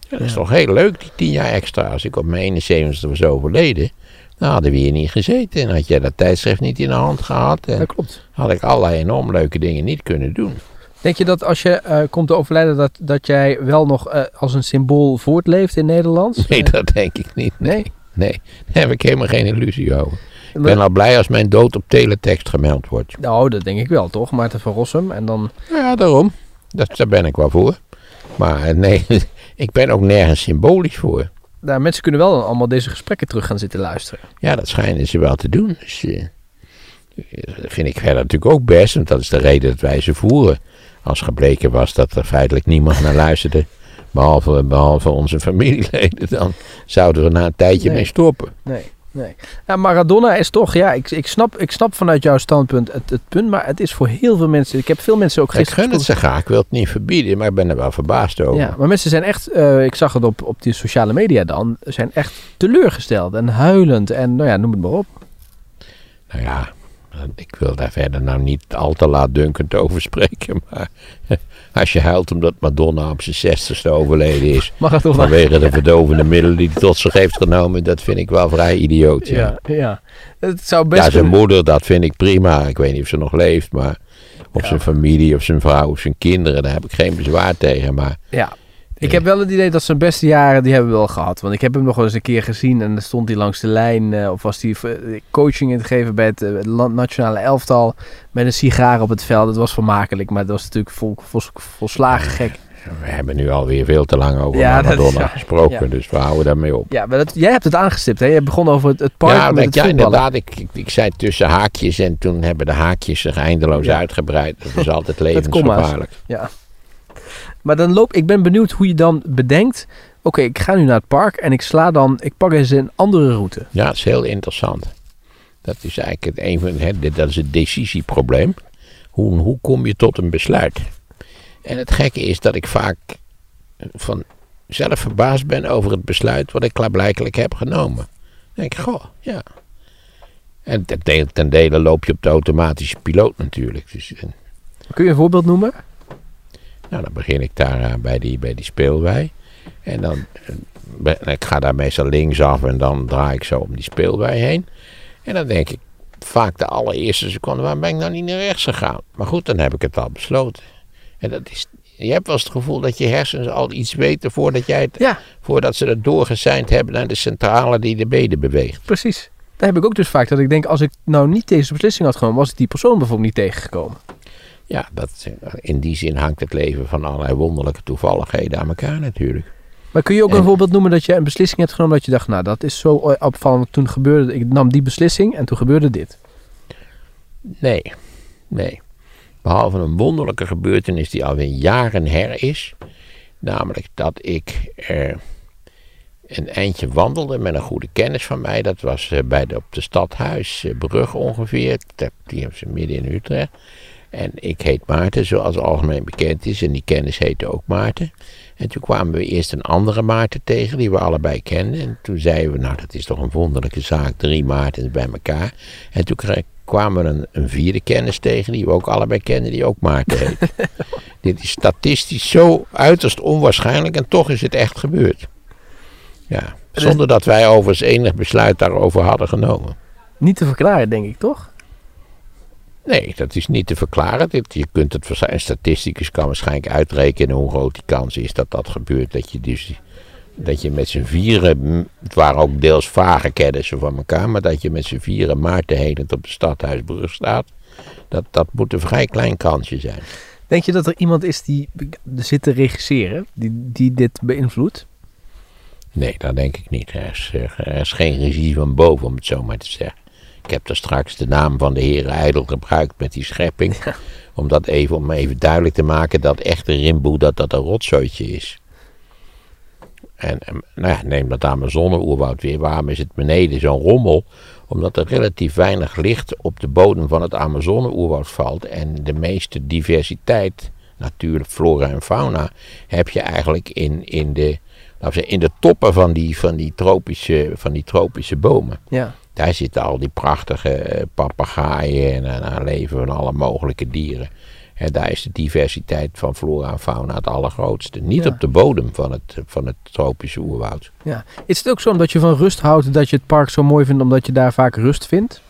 Ja, dat is Ja. toch heel leuk, die tien jaar extra. Als ik op mijn 71ste was overleden, dan hadden we hier niet gezeten. En had jij dat tijdschrift niet in de hand gehad, en Dat klopt. had ik allerlei enorm leuke dingen niet kunnen doen. Denk je dat als je eh, komt te overlijden, dat, dat jij wel nog eh, als een symbool voortleeft in Nederland? Nee, dat denk ik niet. Nee? Nee, daar heb ik helemaal geen illusie over. Ik ben al blij als mijn dood op teletext gemeld wordt. Nou, dat denk ik wel, toch? Maarten van Rossum. En dan... Nou ja, daarom. Dat, daar ben ik wel voor. Maar eh, nee, ik ben ook nergens symbolisch voor. Nou, mensen kunnen wel allemaal deze gesprekken terug gaan zitten luisteren. Ja, dat schijnen ze wel te doen. Dus, eh, dat vind ik verder natuurlijk ook best, want dat is de reden dat wij ze voeren. Als gebleken was dat er feitelijk niemand naar luisterde, behalve, behalve onze familieleden, dan zouden we na een tijdje Nee. mee stoppen. Nee, nee. Ja, Maradona is toch, ja, ik, ik, snap, ik snap vanuit jouw standpunt het, het punt, maar het is voor heel veel mensen, ik heb veel mensen ook Ik gisteren gun het ze graag, ik wil het niet verbieden, maar ik ben er wel verbaasd over. Ja, maar mensen zijn echt, eh, ik zag het op, op die sociale media dan, zijn echt teleurgesteld en huilend en nou ja, noem het maar op. Nou ja, ik wil daar verder nou niet al te laatdunkend over spreken. Maar als je huilt omdat Madonna op zijn zestigste overleden is. Maradona. Vanwege de verdovende middelen die hij tot zich heeft genomen. Dat vind ik wel vrij idioot. Ja, Ja, ja. Het zou best ja zijn moeder, dat vind ik prima. Ik weet niet of ze nog leeft. Maar of zijn familie, of zijn vrouw, of zijn kinderen. Daar heb ik geen bezwaar tegen. Maar Ja. Ik heb wel het idee dat zijn beste jaren, die hebben we wel gehad. Want ik heb hem nog wel eens een keer gezien en dan stond hij langs de lijn. eh, of was hij eh, coaching in te geven bij het, eh, het land- nationale elftal. Met een sigaar op het veld. Het was vermakelijk, maar het was natuurlijk vol, vol- volslagen gek. we hebben nu alweer veel te lang over Ja, dat is- Madonna ja, gesproken. ja. Dus we houden daarmee op. Ja, maar dat, jij hebt het aangestipt, hè? Je begon over het, het park ja, met dat- het ja inderdaad. Ik, ik, ik zei tussen haakjes en toen hebben de haakjes zich eindeloos uitgebreid. Dat is altijd levensgevaarlijk. Ja. Maar dan loop ik ben benieuwd hoe je dan bedenkt. Oké, ik ga nu naar het park en ik sla dan, ik pak eens een andere route. Ja, dat is heel interessant. Dat is eigenlijk het een van hè, dat is het decisieprobleem. Hoe, hoe kom je tot een besluit? En het gekke is dat ik vaak van zelf verbaasd ben over het besluit wat ik klaarblijkelijk heb genomen. Dan denk ik, goh, ja. En ten dele, ten dele loop je op de automatische piloot natuurlijk. Dus, eh, Kun je een voorbeeld noemen? Nou, dan begin ik daar eh, bij, die, bij die speelwei. En dan, eh, ik ga daar meestal linksaf en dan draai ik zo om die speelwei heen. En dan denk ik vaak de allereerste seconde, waar ben ik nou niet naar rechts gegaan? Maar goed, dan heb ik het al besloten. En dat is, je hebt wel eens het gevoel dat je hersens al iets weten voordat, jij het, Ja, voordat ze het doorgeseind hebben naar de centrale die de beden beweegt. precies. Daar heb ik ook dus vaak dat ik denk, als ik nou niet deze beslissing had genomen, was ik die persoon bijvoorbeeld niet tegengekomen. Ja, dat, eh, in die zin hangt het leven van allerlei wonderlijke toevalligheden aan elkaar natuurlijk. Maar kun je ook een En- voorbeeld noemen dat je een beslissing hebt genomen dat je dacht, nou dat is zo opvallend. Toen gebeurde, ik nam die beslissing en toen gebeurde dit. Nee, nee. Behalve een wonderlijke gebeurtenis die alweer jaren her is. Namelijk dat ik eh, een eindje wandelde met een goede kennis van mij. Dat was eh, bij de, op de Stadhuisbrug ongeveer. Dat- Die hebben ze midden in Utrecht. En ik heet Maarten, zoals algemeen bekend is. En die kennis heette ook Maarten. En toen kwamen we eerst een andere Maarten tegen, die we allebei kenden. En toen zeiden we, nou dat is toch een wonderlijke zaak, drie Maartens bij elkaar. En toen kwamen we een, een vierde kennis tegen, die we ook allebei kenden, die ook Maarten heet. Dit is statistisch zo uiterst onwaarschijnlijk en toch is het echt gebeurd. Ja, zonder dat wij overigens enig besluit daarover hadden genomen. Niet te verklaren, denk ik, toch? Nee, dat is niet te verklaren. Dit, je kunt het, een statisticus kan waarschijnlijk uitrekenen hoe groot die kans is dat dat gebeurt. Dat je dus dat je met z'n vieren, het waren ook deels vage kennissen van elkaar, maar dat je met z'n vieren Maarten Helend op de Stadhuisbrug staat, dat, dat moet een vrij klein kansje zijn. Denk je dat er iemand is die zit te regisseren, die, die dit beïnvloedt? Nee, dat denk ik niet. Er is, er is geen regie van boven, om het zo maar te zeggen. Ik heb daar straks de naam van de heer Ijdel gebruikt met die schepping. Om dat even, om even duidelijk te maken dat echte Rimboe dat dat een rotzooitje is. En, en, nou ja, neem dat Amazone-oerwoud weer. Waarom is het beneden zo'n rommel? Omdat er relatief weinig licht op de bodem van het Amazone-oerwoud valt. En de meeste diversiteit, natuurlijk flora en fauna, heb je eigenlijk in, in, de, laten we zeggen, in de toppen van die, van, die tropische, van die tropische bomen. Ja. Daar zitten al die prachtige eh, papegaaien en, en daar leven van alle mogelijke dieren. En daar is de diversiteit van flora en fauna het allergrootste. Niet Ja. op de bodem van het, van het tropische oerwoud. ja. Is het ook zo omdat je van rust houdt dat je het park zo mooi vindt omdat je daar vaak rust vindt?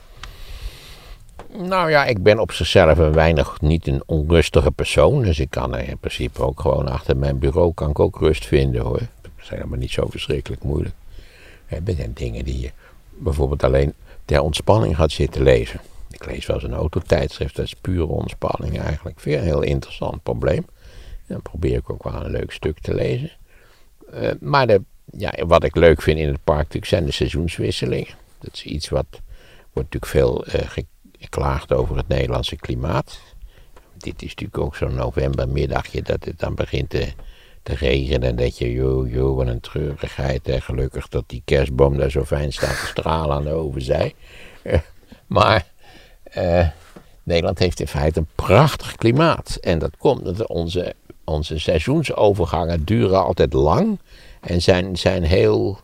Nou ja, ik ben op zichzelf een weinig niet een onrustige persoon. Dus ik kan er in principe ook gewoon achter mijn bureau kan ik ook rust vinden hoor. Dat is helemaal niet zo verschrikkelijk moeilijk. Er zijn dingen die je bijvoorbeeld alleen ter ontspanning gaat zitten lezen. Ik lees wel eens een autotijdschrift, dat is pure ontspanning eigenlijk. Vind een heel interessant probleem. Dan probeer ik ook wel een leuk stuk te lezen. Eh, maar de, ja, wat ik leuk vind in het park zijn de seizoenswisselingen. Dat is iets wat wordt natuurlijk veel eh, geklaagd over het Nederlandse klimaat. Dit is natuurlijk ook zo'n novembermiddagje dat het dan begint te, te regenen. En dat je, joh, joh, wat een treurigheid. Hè. Gelukkig dat die kerstboom daar zo fijn staat te stralen aan de overzij. Maar eh, Nederland heeft in feite een prachtig klimaat. En dat komt omdat onze, onze seizoensovergangen duren altijd lang. En zijn, zijn heel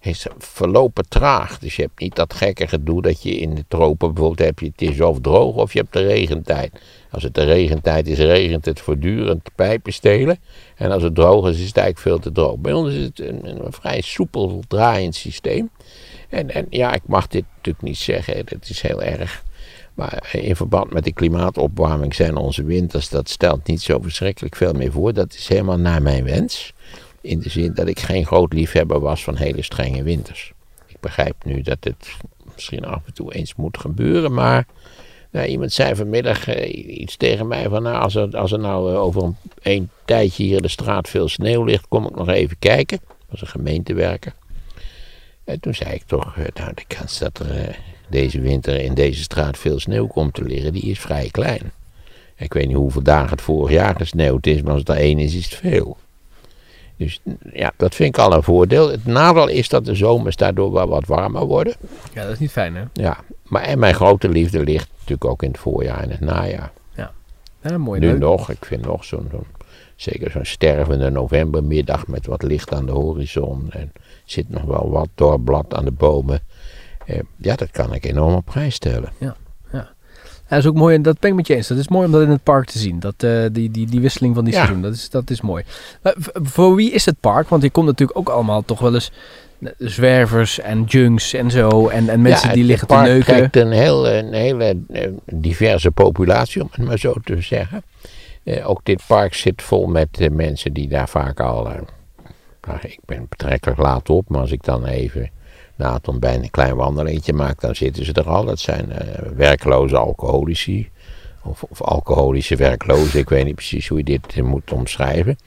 is verlopen traag. Dus je hebt niet dat gekke gedoe dat je in de tropen bijvoorbeeld heb je het is of droog of je hebt de regentijd. Als het de regentijd is, regent het voortdurend pijpen stelen. En als het droog is, is het eigenlijk veel te droog. Bij ons is het een, een vrij soepel draaiend systeem. En, en ja, ik mag dit natuurlijk niet zeggen, dat is heel erg. Maar in verband met de klimaatopwarming zijn onze winters, dat stelt niet zo verschrikkelijk veel meer voor. Dat is helemaal naar mijn wens. In de zin dat ik geen groot liefhebber was van hele strenge winters. Ik begrijp nu dat het misschien af en toe eens moet gebeuren, maar nou, iemand zei vanmiddag eh, iets tegen mij van nou, als er, als er nou eh, over een, een tijdje hier in de straat veel sneeuw ligt, kom ik nog even kijken. Dat was een gemeentewerker. En toen zei ik toch, eh, nou de kans dat er deze winter in deze straat veel sneeuw komt te liggen, die is vrij klein. Ik weet niet hoeveel dagen het vorig jaar gesneeuwd is, maar als het er één is, is het veel. Dus ja, dat vind ik al een voordeel. Het nadeel is dat de zomers daardoor wel wat warmer worden. Ja, dat is niet fijn, hè? Ja, maar en mijn grote liefde ligt natuurlijk ook in het voorjaar en het najaar. Ja, mooi. nu leuk. nog, ik vind nog zo'n, zo'n zeker zo'n stervende novembermiddag met wat licht aan de horizon. En zit nog wel wat doorblad aan de bomen. Eh, ja, dat kan ik enorm op prijs stellen. Ja, dat is ook mooi. En dat ben ik met je eens. Dat is mooi om dat in het park te zien. Dat, eh, die, die, die wisseling van die Ja. seizoen. Dat is, dat is mooi. Maar v- voor wie is het park? Want je komt natuurlijk ook allemaal toch wel eens eh, zwervers en junks en zo. En, en mensen Ja, die het liggen te neuken. trekt een, heel, een hele eh, diverse populatie, om het maar zo te zeggen. Eh, ook dit park zit vol met eh, mensen die daar vaak al... nou, ik ben betrekkelijk laat op, maar als ik dan even na het ontbijt een klein wandelingetje maak, dan zitten ze er al. Dat zijn eh, werkloze alcoholici. Of, of alcoholische werklozen, ik weet niet precies hoe je dit moet omschrijven.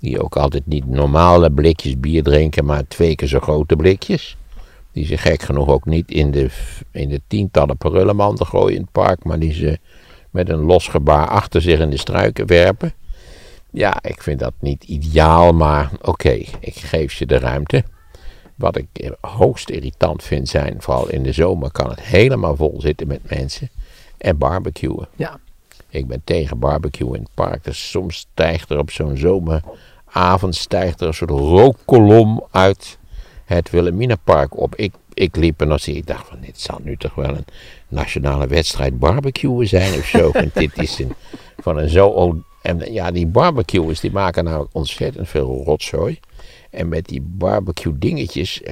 Die ook altijd niet normale blikjes bier drinken, maar twee keer zo grote blikjes. Die ze gek genoeg ook niet in de, in de tientallen prullenmanden gooien in het park, maar die ze met een los gebaar achter zich in de struiken werpen. Ja, ik vind dat niet ideaal, maar oké, ik geef ze de ruimte. Wat ik hoogst irritant vind zijn, vooral in de zomer kan het helemaal vol zitten met mensen. En barbecuen. Ja. Ik ben tegen barbecue in het park. Dus soms stijgt er op zo'n zomeravond stijgt er een soort rookkolom uit het Wilhelminapark op. Ik, ik liep nog eens. Ik dacht van dit zal nu toch wel een nationale wedstrijd barbecuen zijn of zo. Want dit is een, van een zo... En ja, die barbecuers die maken namelijk ontzettend veel rotzooi. En met die barbecue dingetjes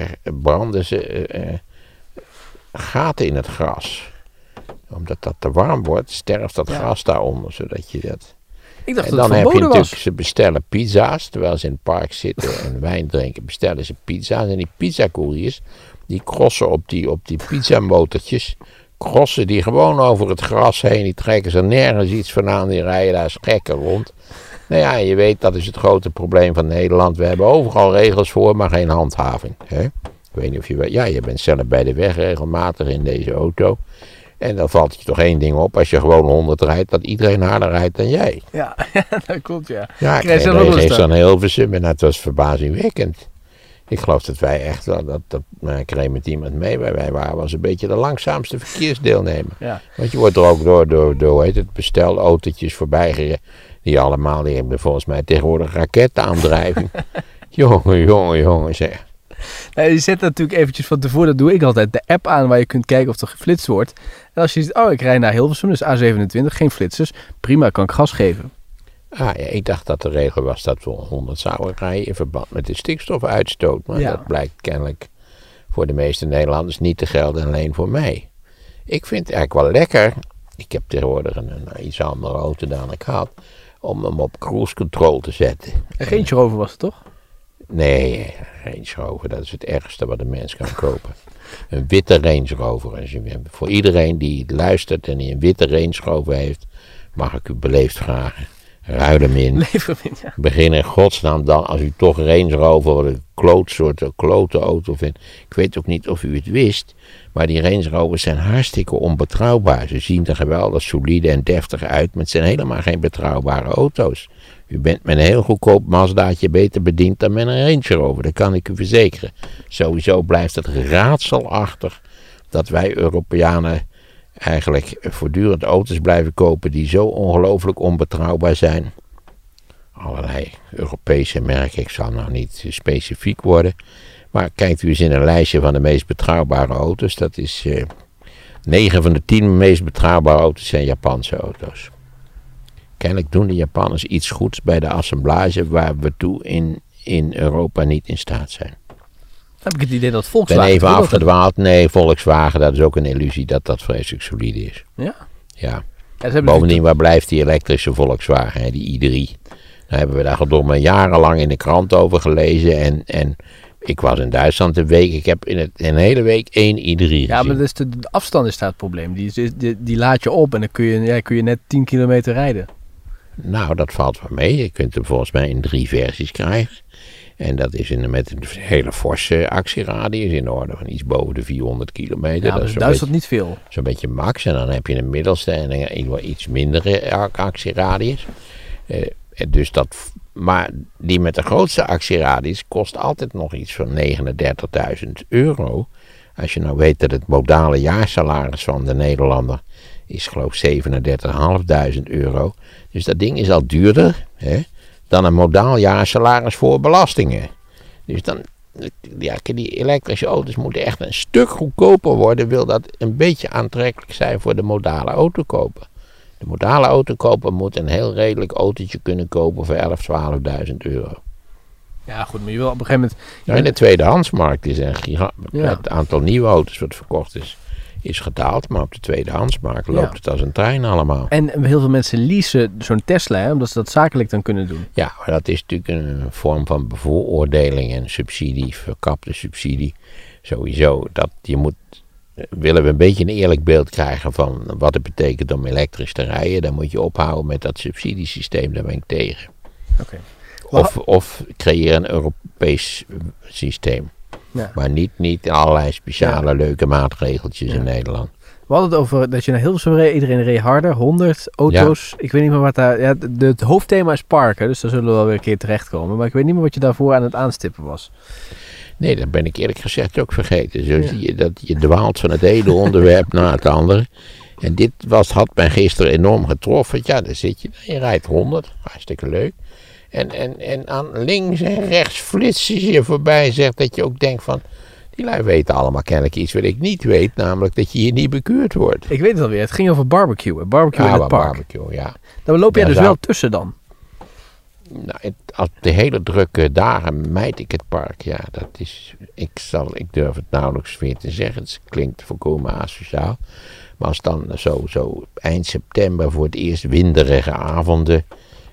branden ze eh, eh, gaten in het gras. Omdat dat te warm wordt, sterft dat Ja. gras daaronder. Zodat je dat... Ik dacht En dat dan het heb je natuurlijk, was. ze bestellen pizza's. Terwijl ze in het park zitten en wijn drinken, bestellen ze pizza's. En die pizzacouriers, die crossen op die, op die pizzamotortjes. Crossen die gewoon over het gras heen. Die trekken ze nergens iets vandaan. Die rijden daar als gekken rond. Nou ja, je weet, dat is het grote probleem van Nederland. We hebben overal regels voor, maar geen handhaving. Hè? Ik weet niet of je. Ja, je bent zelf bij de weg regelmatig in deze auto. En dan valt je toch één ding op. Als je gewoon 100 rijdt, dat iedereen harder rijdt dan jij. Ja, dat klopt ja. Ja, ik reed aan Hilversum en dat was verbazingwekkend. Ik geloof dat wij echt wel, dat, dat, nou, ik reed met iemand mee, maar wij waren was een beetje de langzaamste verkeersdeelnemer. Ja. Want je wordt er ook door, door, door heet het, bestelautootjes voorbij gereden. Die allemaal, die hebben volgens mij tegenwoordig raketaandrijving. jongen, jongen, jongen zeg. Nee, je zet natuurlijk eventjes van tevoren, dat doe ik altijd, de app aan waar je kunt kijken of er geflitst wordt. En als je ziet, oh ik rij naar Hilversum, dus A27, geen flitsers, prima, kan ik gas geven. Ah ja, ik dacht dat de regel was dat we 100 zouden rijden in verband met de stikstofuitstoot. Maar Ja. dat blijkt kennelijk voor de meeste Nederlanders niet te gelden, alleen voor mij. Ik vind het eigenlijk wel lekker. Ik heb tegenwoordig een, een iets andere auto dan ik had. Om hem op cruise control te zetten. En geen Rover was het toch? Nee, Range Rover, dat is het ergste wat een mens kan kopen. Een witte Range Rover. Als je- Voor iedereen die luistert en die een witte Range Rover heeft, mag ik u beleefd vragen. Ruil hem in. Ja. Begin in godsnaam dan, als u toch Range Rover wat een klootsoort, een klote auto vindt. Ik weet ook niet of u het wist, maar die Range Rovers zijn hartstikke onbetrouwbaar. Ze zien er geweldig solide en deftig uit, maar het zijn helemaal geen betrouwbare auto's. U bent met een heel goedkoop Mazdaatje beter bediend dan met een Range Rover, dat kan ik u verzekeren. Sowieso blijft het raadselachtig dat wij Europeanen eigenlijk voortdurend auto's blijven kopen die zo ongelooflijk onbetrouwbaar zijn allerlei Europese merken. Ik zal nou niet specifiek worden. Maar kijkt u eens in een lijstje van de meest betrouwbare auto's. Dat is eh 9 van de 10 meest betrouwbare auto's zijn Japanse auto's. Kennelijk doen de Japanners iets goeds bij de assemblage waar we toe in, in Europa niet in staat zijn. Heb ik het idee dat Ik ben Volkswagen... even afgedwaald. Nee, Volkswagen, dat is ook een illusie dat dat vreselijk solide is. Ja. Ja. Bovendien, waar blijft die elektrische Volkswagen, hè, die i3? Daar hebben we daar goddomme jarenlang in de krant over gelezen. En, en ik was in Duitsland een week. Ik heb in, het, in een hele week één i3 gezien. Ja, maar dus de, de afstand is daar het probleem. Die, die, die laat je op en dan kun je, ja, kun je net 10 kilometer rijden. Nou, dat valt wel mee. Je kunt hem volgens mij in drie versies krijgen. En dat is in, met een hele forse actieradius in de orde van iets boven de 400 kilometer. Ja, dat is Duitsland niet veel. zo'n beetje max. En dan heb je een middelste en een iets- mindere ac- actieradius. Eh, en dus dat, maar die met de grootste actieradius kost altijd nog iets van 39.000 euro. Als je nou weet dat het modale jaarsalaris van de Nederlander is geloof ik 37.500 euro. Dus dat ding is al duurder hè, dan een modaal jaarsalaris voor belastingen. Dus dan, ja, die elektrische auto's moeten echt een stuk goedkoper worden. Wil dat een beetje aantrekkelijk zijn voor de modale autokoper. De modale autokoper moet een heel redelijk autootje kunnen kopen voor 11.000, 12.000 euro. Ja, goed, maar je wil op een gegeven moment... Nou, in de tweedehandsmarkt is een giga- Ja. het aantal nieuwe auto's wat verkocht is, is gedaald. Maar op de tweedehandsmarkt loopt Ja. het als een trein allemaal. En heel veel mensen leasen zo'n Tesla, hè, omdat ze dat zakelijk dan kunnen doen. Ja, maar dat is natuurlijk een vorm van bevooroordeling en subsidie, verkapte subsidie. Sowieso, dat je moet, willen we een beetje een eerlijk beeld krijgen van wat het betekent om elektrisch te rijden, dan moet je ophouden met dat subsidiesysteem, daar ben ik tegen. Oké. Of, of creëer een Europees systeem. Ja. Maar niet, niet allerlei speciale leuke maatregeltjes in Nederland. We hadden het over dat je naar Hilversum reed. Iedereen reed harder. 100 auto's. Ik weet niet meer wat daar... Ja, de, het hoofdthema is parken. Dus daar zullen we wel weer een keer terechtkomen. Maar ik weet niet meer wat je daarvoor aan het aanstippen was. Nee, dat ben ik eerlijk gezegd ook vergeten. Zo zie je dat je dwaalt van het ene onderwerp naar het andere. En dit was, had mij gisteren enorm getroffen. Ja, daar zit je. Je rijdt 100. Hartstikke leuk. En, en, en aan links en rechts flitsen ze je voorbij. Zegt dat je ook denkt van... Die lui weten allemaal kennelijk iets wat ik niet weet. Namelijk dat je hier niet bekuurd wordt. Ik weet het alweer. Het ging over barbecue. Barbecue in het park. barbecue, ja. Daar loop jij Daar dus zou- wel tussen dan. Nou, het, als de hele drukke dagen mijd ik het park. Ja, dat is. Ik, zal, ik durf het nauwelijks meer te zeggen. Het klinkt volkomen asociaal. Maar als dan zo, zo eind september voor het eerst winderige avonden.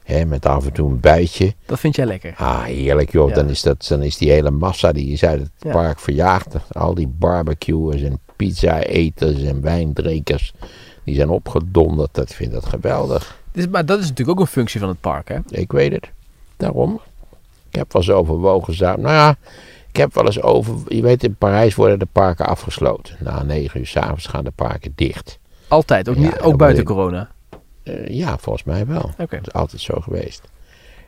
Hè, met af en toe een buitje. Dat vind jij lekker. Ah, heerlijk joh. Ja. Dan, is dat, dan is die hele massa die is uit het Ja. park verjaagd. Al die barbecuers en pizza-eters en wijndrinkers. Die zijn opgedonderd. Dat vind ik dat geweldig. Dus, maar dat is natuurlijk ook een functie van het park, hè? Ik weet het. Daarom. Ik heb wel eens overwogen. Nou ja, ik heb wel eens over. Je weet, in Parijs worden de parken afgesloten. Na negen uur s'avonds gaan de parken dicht. Altijd. Ook, niet, ook buiten corona. Eh, ja, volgens mij wel. Dat is altijd zo geweest.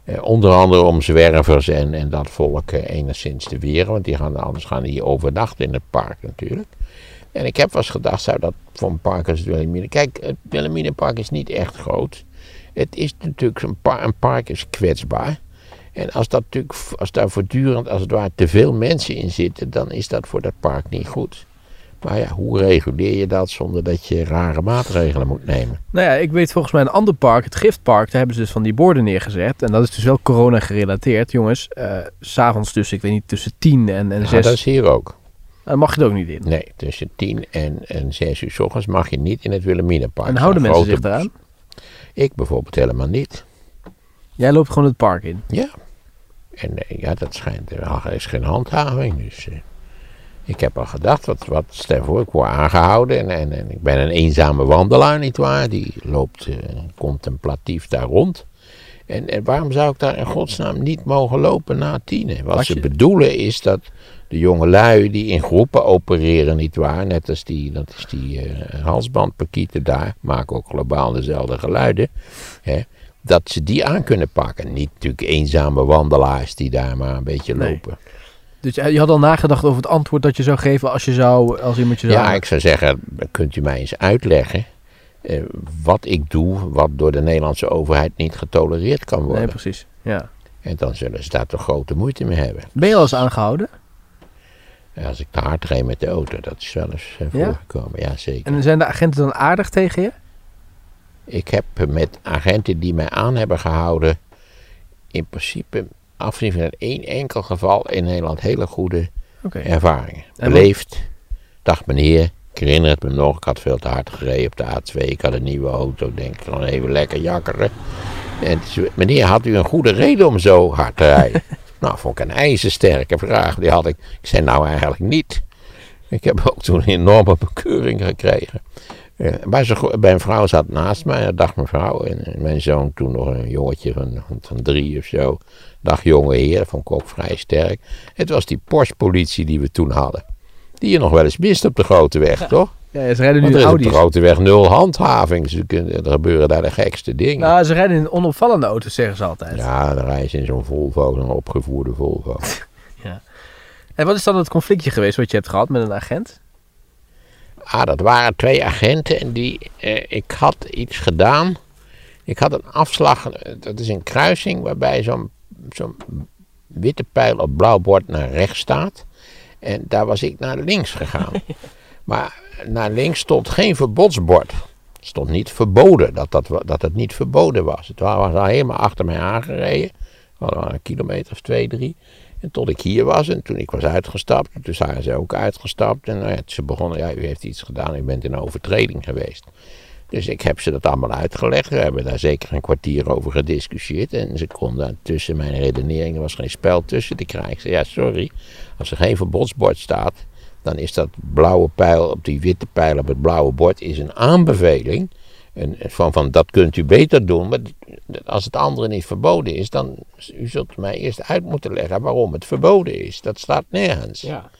Eh, onder andere om zwervers en, en dat volk eh, enigszins te weren. Want die gaan, anders gaan die overnachten in het park natuurlijk. En ik heb wel eens gedacht, zou dat voor een park als het Wilhelmina... Kijk, het Wilhelminapark is niet echt groot. Het is natuurlijk, een, par- een park is kwetsbaar. En als, dat natuurlijk, als daar voortdurend, als het ware, te veel mensen in zitten... dan is dat voor dat park niet goed. Maar ja, hoe reguleer je dat zonder dat je rare maatregelen moet nemen? Nou ja, ik weet volgens mij een ander park, het Giftpark, daar hebben ze dus van die borden neergezet. En dat is dus wel corona gerelateerd. Jongens, eh, s s'avonds tussen, ik weet niet, tussen 10 en, en Ja, 6. dat is hier ook. Dan mag je er ook niet in. Nee, tussen 10 en, en 6 uur s ochtends mag je niet in het Wilhelminapark. En houden mensen zich eraan? Ik bijvoorbeeld helemaal niet. Jij loopt gewoon het park in. Ja. En eh, ja, dat schijnt, er is geen handhaving. Dus eh, ik heb al gedacht, wat, wat stel voor, ik word aangehouden. En, en, en ik ben een eenzame wandelaar, nietwaar. Die loopt eh, contemplatief daar rond. En, en waarom zou ik daar in godsnaam niet mogen lopen na tienen? Wat ze je- bedoelen is dat de jonge lui die in groepen opereren, nietwaar. Net als die, dat is die eh halsbandparkieten daar, maken ook globaal dezelfde geluiden. Hè, dat ze die aan kunnen pakken. Niet natuurlijk eenzame wandelaars die daar maar een beetje Nee. lopen. Dus je je had al nagedacht over het antwoord dat je zou geven als je zou, als iemand je zou... Ja, ik zou zeggen, kunt u mij eens uitleggen eh, wat ik doe, wat door de Nederlandse overheid niet getolereerd kan worden. Nee, precies. Ja. en dan zullen ze daar toch grote moeite mee hebben. Ben je al eens aangehouden? Als ik te hard reed met de auto, dat is wel eens eh, Ja? voorgekomen. Ja, zeker. En zijn de agenten dan aardig tegen je? Ik heb met agenten die mij aan hebben gehouden, in principe, afgezien van één enkel geval in Nederland, hele goede ervaringen. En Beleefd. Dag meneer, ik herinner het me nog, ik had veel te hard gereden op de A2. Ik had een nieuwe auto, denk ik, gewoon even lekker jakkeren. En meneer, had u een goede reden om zo hard te rijden? nou, vond ik een ijzersterke vraag. Die had ik. Ik zei nou eigenlijk niet. Ik heb ook toen een enorme bekeuring gekregen. Eh, bij, zo'n- een vrouw zat naast mij, dag mevrouw. En mijn zoon toen nog een jongetje van, van drie of zo. Dag jonge heer, dat vond ik ook vrij sterk. Het was die Porsche-politie die we toen hadden. Die je nog wel eens mist op de grote weg, toch? Ja, ze rijden nu Want in er is op de Audi's. grote weg nul handhaving. Ze kunnen, er gebeuren daar de gekste dingen. Nou, ze rijden in onopvallende auto's, zeggen ze altijd. ja, dan rijden ze in zo'n Volvo, een opgevoerde Volvo. En wat is dan het conflictje geweest wat je hebt gehad met een agent? Ah, dat waren twee agenten en die, eh, ik had iets gedaan. Ik had een afslag, dat is een kruising waarbij zo'n zo'n witte pijl op blauw bord naar rechts staat. En daar was ik naar links gegaan. maar naar links stond geen verbodsbord. Het stond niet verboden, dat, dat, dat het niet verboden was. Het wa- was al helemaal achter mij aangereden. Hadden een kilometer of twee, drie. Tot ik hier was en toen ik was uitgestapt, toen zijn ze ook uitgestapt. En nou ja, ze begonnen, ja, u heeft iets gedaan, u bent in overtreding geweest. Dus ik heb ze dat allemaal uitgelegd. We hebben daar zeker een kwartier over gediscussieerd. En ze konden tussen mijn redeneringen, er was geen spel tussen te krijgen. Ik zei, ja, sorry, als er geen verbodsbord staat, dan is dat blauwe pijl op die witte pijl op het blauwe bord is een aanbeveling. Een, van, van dat kunt u beter doen. Maar als het andere niet verboden is, dan u zult mij eerst uit moeten leggen waarom het verboden is. Dat staat nergens. Ja.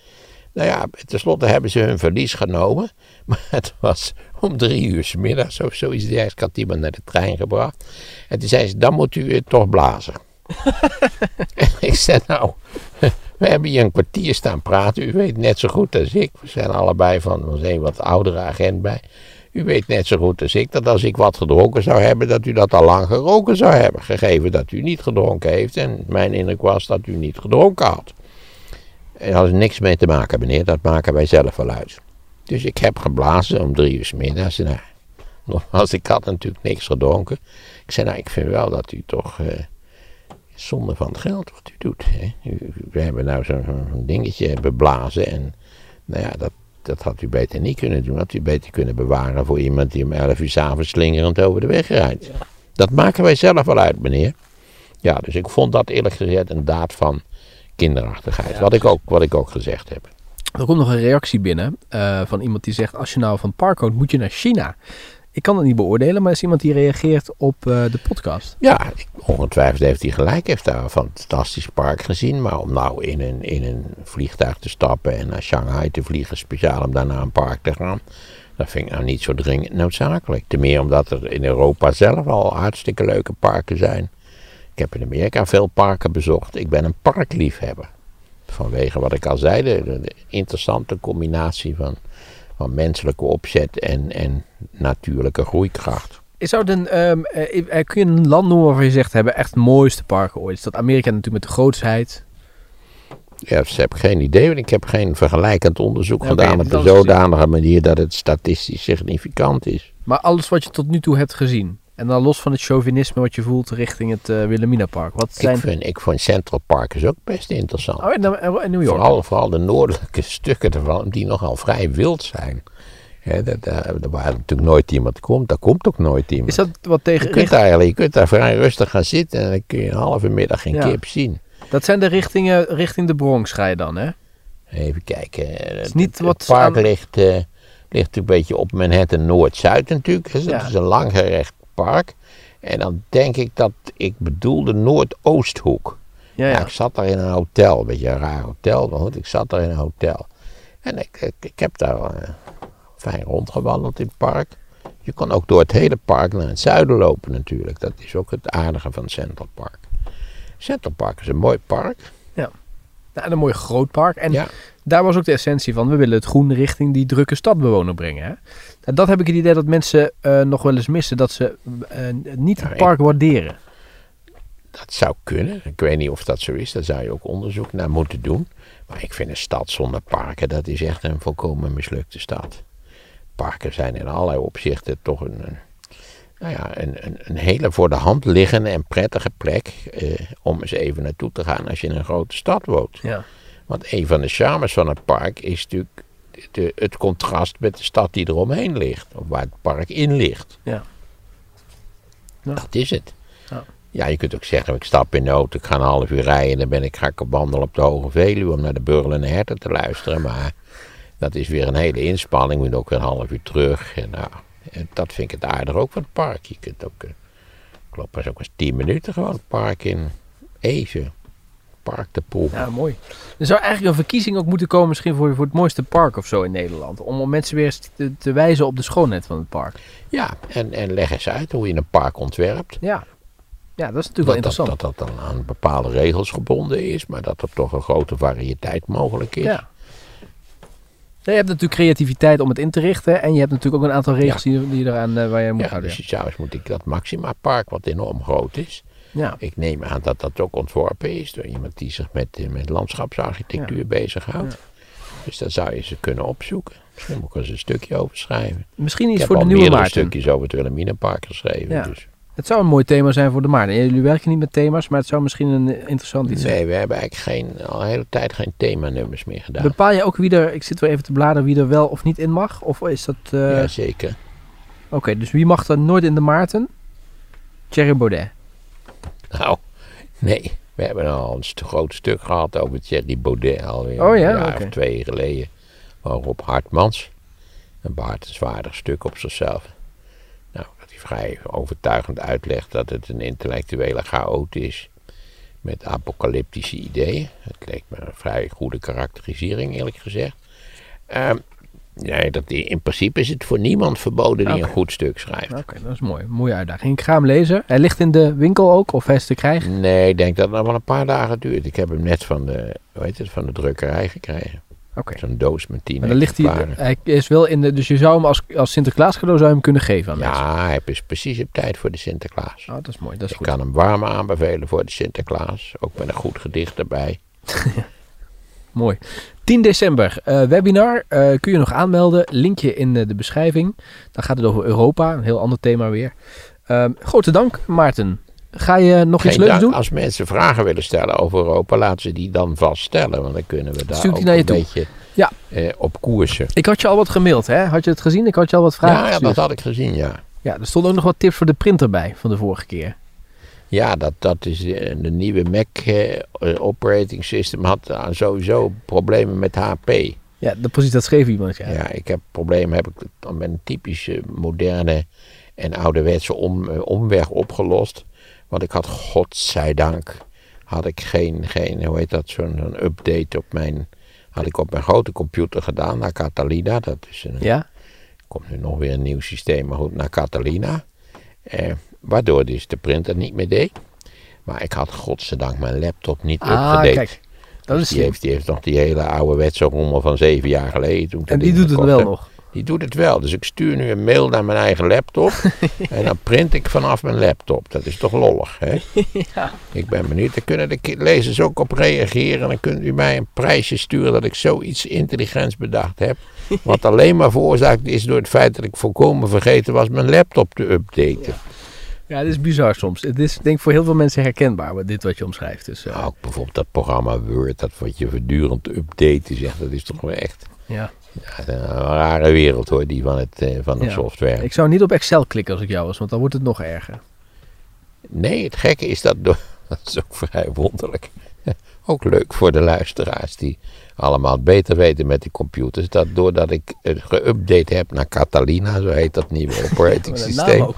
Nou ja, tenslotte hebben ze hun verlies genomen. Maar het was om drie uur 's middags of zoiets. Ik had iemand naar de trein gebracht. En toen zei ze, dan moet u het toch blazen. ik zei, nou, we hebben hier een kwartier staan praten. U weet net zo goed als ik. We zijn allebei van, er was een wat oudere agent bij. U weet net zo goed als ik dat als ik wat gedronken zou hebben, dat u dat al lang geroken zou hebben. Gegeven dat u niet gedronken heeft. En mijn indruk was dat u niet gedronken had. Er had niks mee te maken, meneer. Dat maken wij zelf wel uit. Dus ik heb geblazen om drie uur middags. Nou, nogmaals, ik had natuurlijk niks gedronken. Ik zei, nou, ik vind wel dat u toch... Eh, zonde van het geld wat u doet. Hè. We hebben nou zo'n zo dingetje beblazen en nou ja, dat, dat had u beter niet kunnen doen. Had u beter kunnen bewaren voor iemand die om 11 uur s'avonds slingerend over de weg rijdt. Dat maken wij zelf wel uit, meneer. Ja, dus ik vond dat eerlijk gezegd een daad van kinderachtigheid. wat, ik ook, wat ik ook gezegd heb. Er komt nog een reactie binnen uh, van iemand die zegt: Als je nou van park houdt, moet je naar China. Ik kan het niet beoordelen, maar is iemand die reageert op uh, de podcast. Ja, ongetwijfeld heeft hij gelijk. heeft daar een fantastisch park gezien. Maar om nou in een, in een vliegtuig te stappen en naar Shanghai te vliegen, speciaal om daar naar een park te gaan. Dat vind ik nou niet zo dringend noodzakelijk. Ten meer omdat er in Europa zelf al hartstikke leuke parken zijn. Ik heb in Amerika veel parken bezocht. Ik ben een parkliefhebber. Vanwege wat ik al zei, de, de interessante combinatie van van menselijke opzet en, en natuurlijke groeikracht. Is zou een, um, uh, kun je een land noemen waarvan je zegt, hebben echt mooiste parken ooit? Is dat Amerika natuurlijk met de grootsheid? Ja, ze heb geen idee, want ik heb geen vergelijkend onderzoek okay, gedaan op een zodanige manier dat het statistisch significant is. Maar alles wat je tot nu toe hebt gezien, en dan los van het chauvinisme wat je voelt richting het uh, Wilhelmina Park. Wat zijn... ik, vind, ik vond Central Park is ook best interessant. Oh, in, in New York? Vooral, vooral de noordelijke stukken ervan, die nogal vrij wild zijn. Ja, dat, uh, er waar natuurlijk nooit iemand komt, daar komt ook nooit iemand. Is dat wat tegen... Je kunt, daar, je kunt daar vrij rustig gaan zitten en dan kun je een halve middag geen ja. kip zien. Dat zijn de richtingen richting de Bronx ga je dan, hè? Even kijken. Het, is niet het, wat het park aan... ligt, uh, ligt natuurlijk een beetje op Manhattan Noord-Zuid natuurlijk. Dus ja. Het is een langgerecht park. En dan denk ik dat ik bedoelde Noordoosthoek. Ja, ja. ik zat daar in een hotel, een beetje een raar hotel, maar goed, ik zat daar in een hotel. En ik, ik, ik heb daar uh, fijn rondgewandeld in het park. Je kan ook door het hele park naar het zuiden lopen natuurlijk. Dat is ook het aardige van Central Park. Central Park is een mooi park. Ja, nou, een mooi groot park. En ja. Daar was ook de essentie van, we willen het groen richting die drukke stadbewoner brengen. Hè? Nou, dat heb ik het idee dat mensen uh, nog wel eens missen, dat ze uh, niet het park waarderen. Dat zou kunnen. Ik weet niet of dat zo is. Daar zou je ook onderzoek naar moeten doen. Maar ik vind een stad zonder parken, dat is echt een volkomen mislukte stad. Parken zijn in allerlei opzichten toch een, een nou ja, een, een, een, hele voor de hand liggende en prettige plek eh, om eens even naartoe te gaan als je in een grote stad woont. Ja. Want een van de charmes van het park is natuurlijk de, het contrast met de stad die eromheen ligt. Of waar het park in ligt. Ja. ja. Dat is het. Ja. ja. je kunt ook zeggen, ik stap in de auto, ik ga een half uur rijden... en dan ben ik, ga ik op wandelen op de Hoge Veluwe om naar de burgelende herten te luisteren. Maar dat is weer een hele inspanning, moet ook weer een half uur terug. En nou, dat vind ik het aardig ook van het park. Je kunt ook, uh, klopt, maar ook eens tien minuten gewoon het park in even. Park de Poel. Ja, mooi. Er zou eigenlijk een verkiezing ook moeten komen misschien voor, voor het mooiste park of zo in Nederland. Om mensen weer eens te, te wijzen op de schoonheid van het park. Ja, en, en leg eens uit hoe je een park ontwerpt. Ja, ja dat is natuurlijk wel interessant. Dat, dat dat dan aan bepaalde regels gebonden is, maar dat er toch een grote variëteit mogelijk is. Ja. Je hebt natuurlijk creativiteit om het in te richten. En je hebt natuurlijk ook een aantal regels ja. die, die eraan uh, waar je moet ja, houden. Dus je zou eens moet ik dat Maxima Park, wat enorm groot is. Ja. Ik neem aan dat dat ook ontworpen is door iemand die zich met, eh, met landschapsarchitectuur ja. bezighoudt. Ja. Dus daar zou je ze kunnen opzoeken. Misschien moet ik eens een stukje over schrijven. Misschien iets ik voor de nieuwe Maarten. stukjes over het Wilhelminapark geschreven. Ja. Dus. Het zou een mooi thema zijn voor de Maarten. Jullie werken niet met thema's, maar het zou misschien een interessant iets nee, zijn. Nee, we hebben eigenlijk geen, al een hele tijd geen themanummers meer gedaan. Bepaal je ook wie er, ik zit wel even te bladeren, wie er wel of niet in mag? Of is dat... Uh... Ja, zeker. Oké, okay, dus wie mag er nooit in de Maarten? Thierry Baudet. Nou, nee. We hebben al een groot stuk gehad over Thierry Baudet alweer oh, ja? een jaar okay. of twee geleden. Van Rob Hartmans. Een baardenswaardig stuk op zichzelf. Nou, dat vrij overtuigend uitlegt dat het een intellectuele chaot is met apocalyptische ideeën. Het leek me een vrij goede karakterisering, eerlijk gezegd. Ehm, nee, dat, in principe is het voor niemand verboden die een goed stuk schrijft. Oké, dat is mooi. Mooie uitdaging. Ik ga hem lezen. Hij ligt in de winkel ook, of hij is te krijgen? Nee, ik denk dat het nog wel een paar dagen duurt. Ik heb hem net van de, hoe heet het, van de drukkerij gekregen. Oké. Zo'n doos met tien Maar dan ligt hij, hij is wel in de, dus je zou hem als, als Sinterklaas cadeau zou je hem kunnen geven aan mensen. Ja, hij is precies op tijd voor de Sinterklaas. Oh, dat is mooi, dat is Ik goed. kan hem warm aanbevelen voor de Sinterklaas. Ook met een goed gedicht erbij. Mooi. 10 december, eh, webinar. eh, kun je nog aanmelden. Linkje in eh, de beschrijving. Dan gaat het over Europa. Een heel ander thema weer. Ehm, grote dank, Maarten. Ga je nog iets leuks dank. doen? Als mensen vragen willen stellen over Europa, laten ze die dan vast stellen. Want dan kunnen we daar ook naar je een toe. beetje Ja. op koersen. Ik had je al wat gemaild, hè? Had je het gezien? Ik had je al wat vragen Ja, ja, dat had ik gezien, ja. Ja, er stonden ook nog wat tips voor de printer bij van de vorige keer. Ja, dat, dat is eh, de nieuwe Mac eh, operating system had eh, sowieso problemen met HP. Ja, dat precies, dat schreef iemand. Ja. Ja, ik heb problemen heb ik met een typische moderne en ouderwetse om, omweg opgelost. Want ik had, godzijdank, had ik geen, geen hoe heet dat, zo'n zo'n update op mijn, had ik op mijn grote computer gedaan naar Catalina. Dat is een, Ja? komt nu nog weer een nieuw systeem, maar goed, naar Catalina. Eh, waardoor dus de printer niet meer deed. Maar ik had godzijdank mijn laptop niet Ah, kijk. Dat is die, heeft, die heeft nog die hele ouderwetse rommel van zeven jaar geleden. Toen En die doet het wel heb. nog. Die doet het wel. Dus ik stuur nu een mail naar mijn eigen laptop. en dan print ik vanaf mijn laptop. Dat is toch lollig, hè? Ja. Ik ben benieuwd. Daar kunnen de lezers ook op reageren. Dan kunt u mij een prijsje sturen dat ik zoiets intelligents bedacht heb. Wat alleen maar veroorzaakt is door het feit dat ik volkomen vergeten was mijn laptop te updaten. Ja, het is bizar soms. Het is denk ik voor heel veel mensen herkenbaar, wat dit wat je omschrijft. Dus, eh, ook bijvoorbeeld dat programma Word, dat wat je voortdurend te updaten zegt, dat is toch wel echt ja. ja, een rare wereld hoor, die van, het, eh, van de Ja. software. Ik zou niet op Excel klikken als ik jou was, want dan wordt het nog erger. Nee, het gekke is dat, dat is ook vrij wonderlijk. Ook leuk voor de luisteraars die allemaal beter weten met die computers. Dat doordat ik het geüpdate heb naar Catalina, zo heet dat nieuwe operating systeem.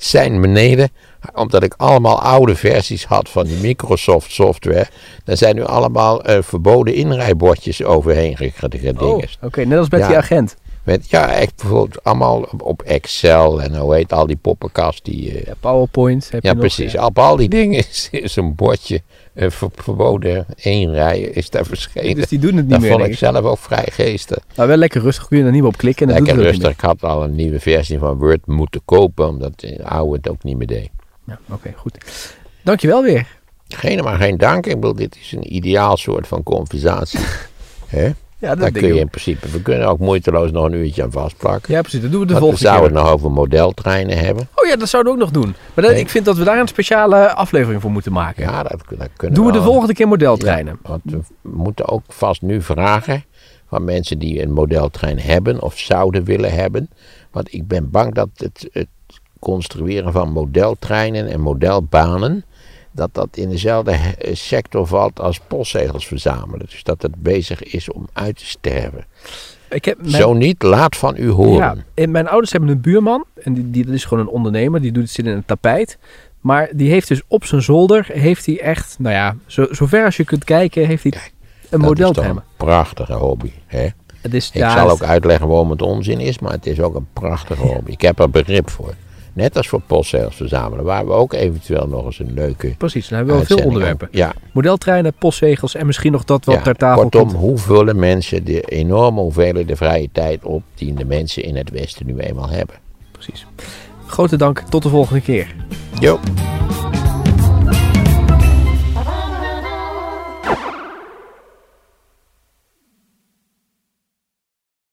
Zijn beneden, omdat ik allemaal oude versies had van die Microsoft software. Daar zijn nu allemaal eh, verboden inrijbordjes overheen ge- ge- Oh, oké. Net als met Ja. die agent. Met, ja, echt bijvoorbeeld allemaal op, Excel en hoe heet al die poppenkast die... eh, Ja, PowerPoint heb ja, je nog, precies. ja. Op al die dingen is, is een bordje eh, ver- verboden één rijen is daar verschenen. Dus die doen het niet dat meer, vond ik ik. zelf ook vrij geestig. Maar wel lekker rustig, kun je er niet meer op klikken. En Lekker rustig. Ik had al een nieuwe versie van Word moeten kopen, omdat de oude het ook niet meer deed. Ja, oké, goed. Dankjewel weer. Geen maar geen dank. Ik bedoel, dit is een ideaal soort van conversatie. Hè? Ja, dat kun je in principe, we kunnen ook moeiteloos nog een uurtje aan vastplakken. Ja, precies. Dat doen we de Want we volgende zouden keer. het nog over modeltreinen hebben. Oh ja, dat zouden we ook nog doen. Maar dat- Nee. ik vind dat we daar een speciale aflevering voor moeten maken. Ja, dat, dat kunnen doen we de wel. volgende keer modeltreinen. Ja, want we moeten ook vast nu vragen van mensen die een modeltrein hebben of zouden willen hebben. Want ik ben bang dat het, het construeren van modeltreinen en modelbanen, dat dat in dezelfde sector valt als postzegels verzamelen. Dus dat het bezig is om uit te sterven. Ik heb mijn, Zo niet, laat van u horen. ja, en mijn ouders hebben een buurman. En die, die dat is gewoon een ondernemer. Die doet het zit in een tapijt. Maar die heeft dus op zijn zolder, heeft hij echt, nou ja, zo, zover als je kunt kijken, heeft hij een is toch modeltrein. een prachtige hobby. Hè? Het is, Ik ja, zal ook uitleggen waarom het onzin is, maar het is ook een prachtige hobby. Ik heb er begrip voor. Net als voor postzegels verzamelen, waar we ook eventueel nog eens een leuke Precies, dan hebben we wel veel onderwerpen. Ja, Modeltreinen, postzegels en misschien nog dat wat ja. ter tafel kortom, komt. hoe vullen mensen de enorme hoeveelheden vrije tijd op die de mensen in het Westen nu eenmaal hebben? Precies. Grote dank, tot de volgende keer. Jo.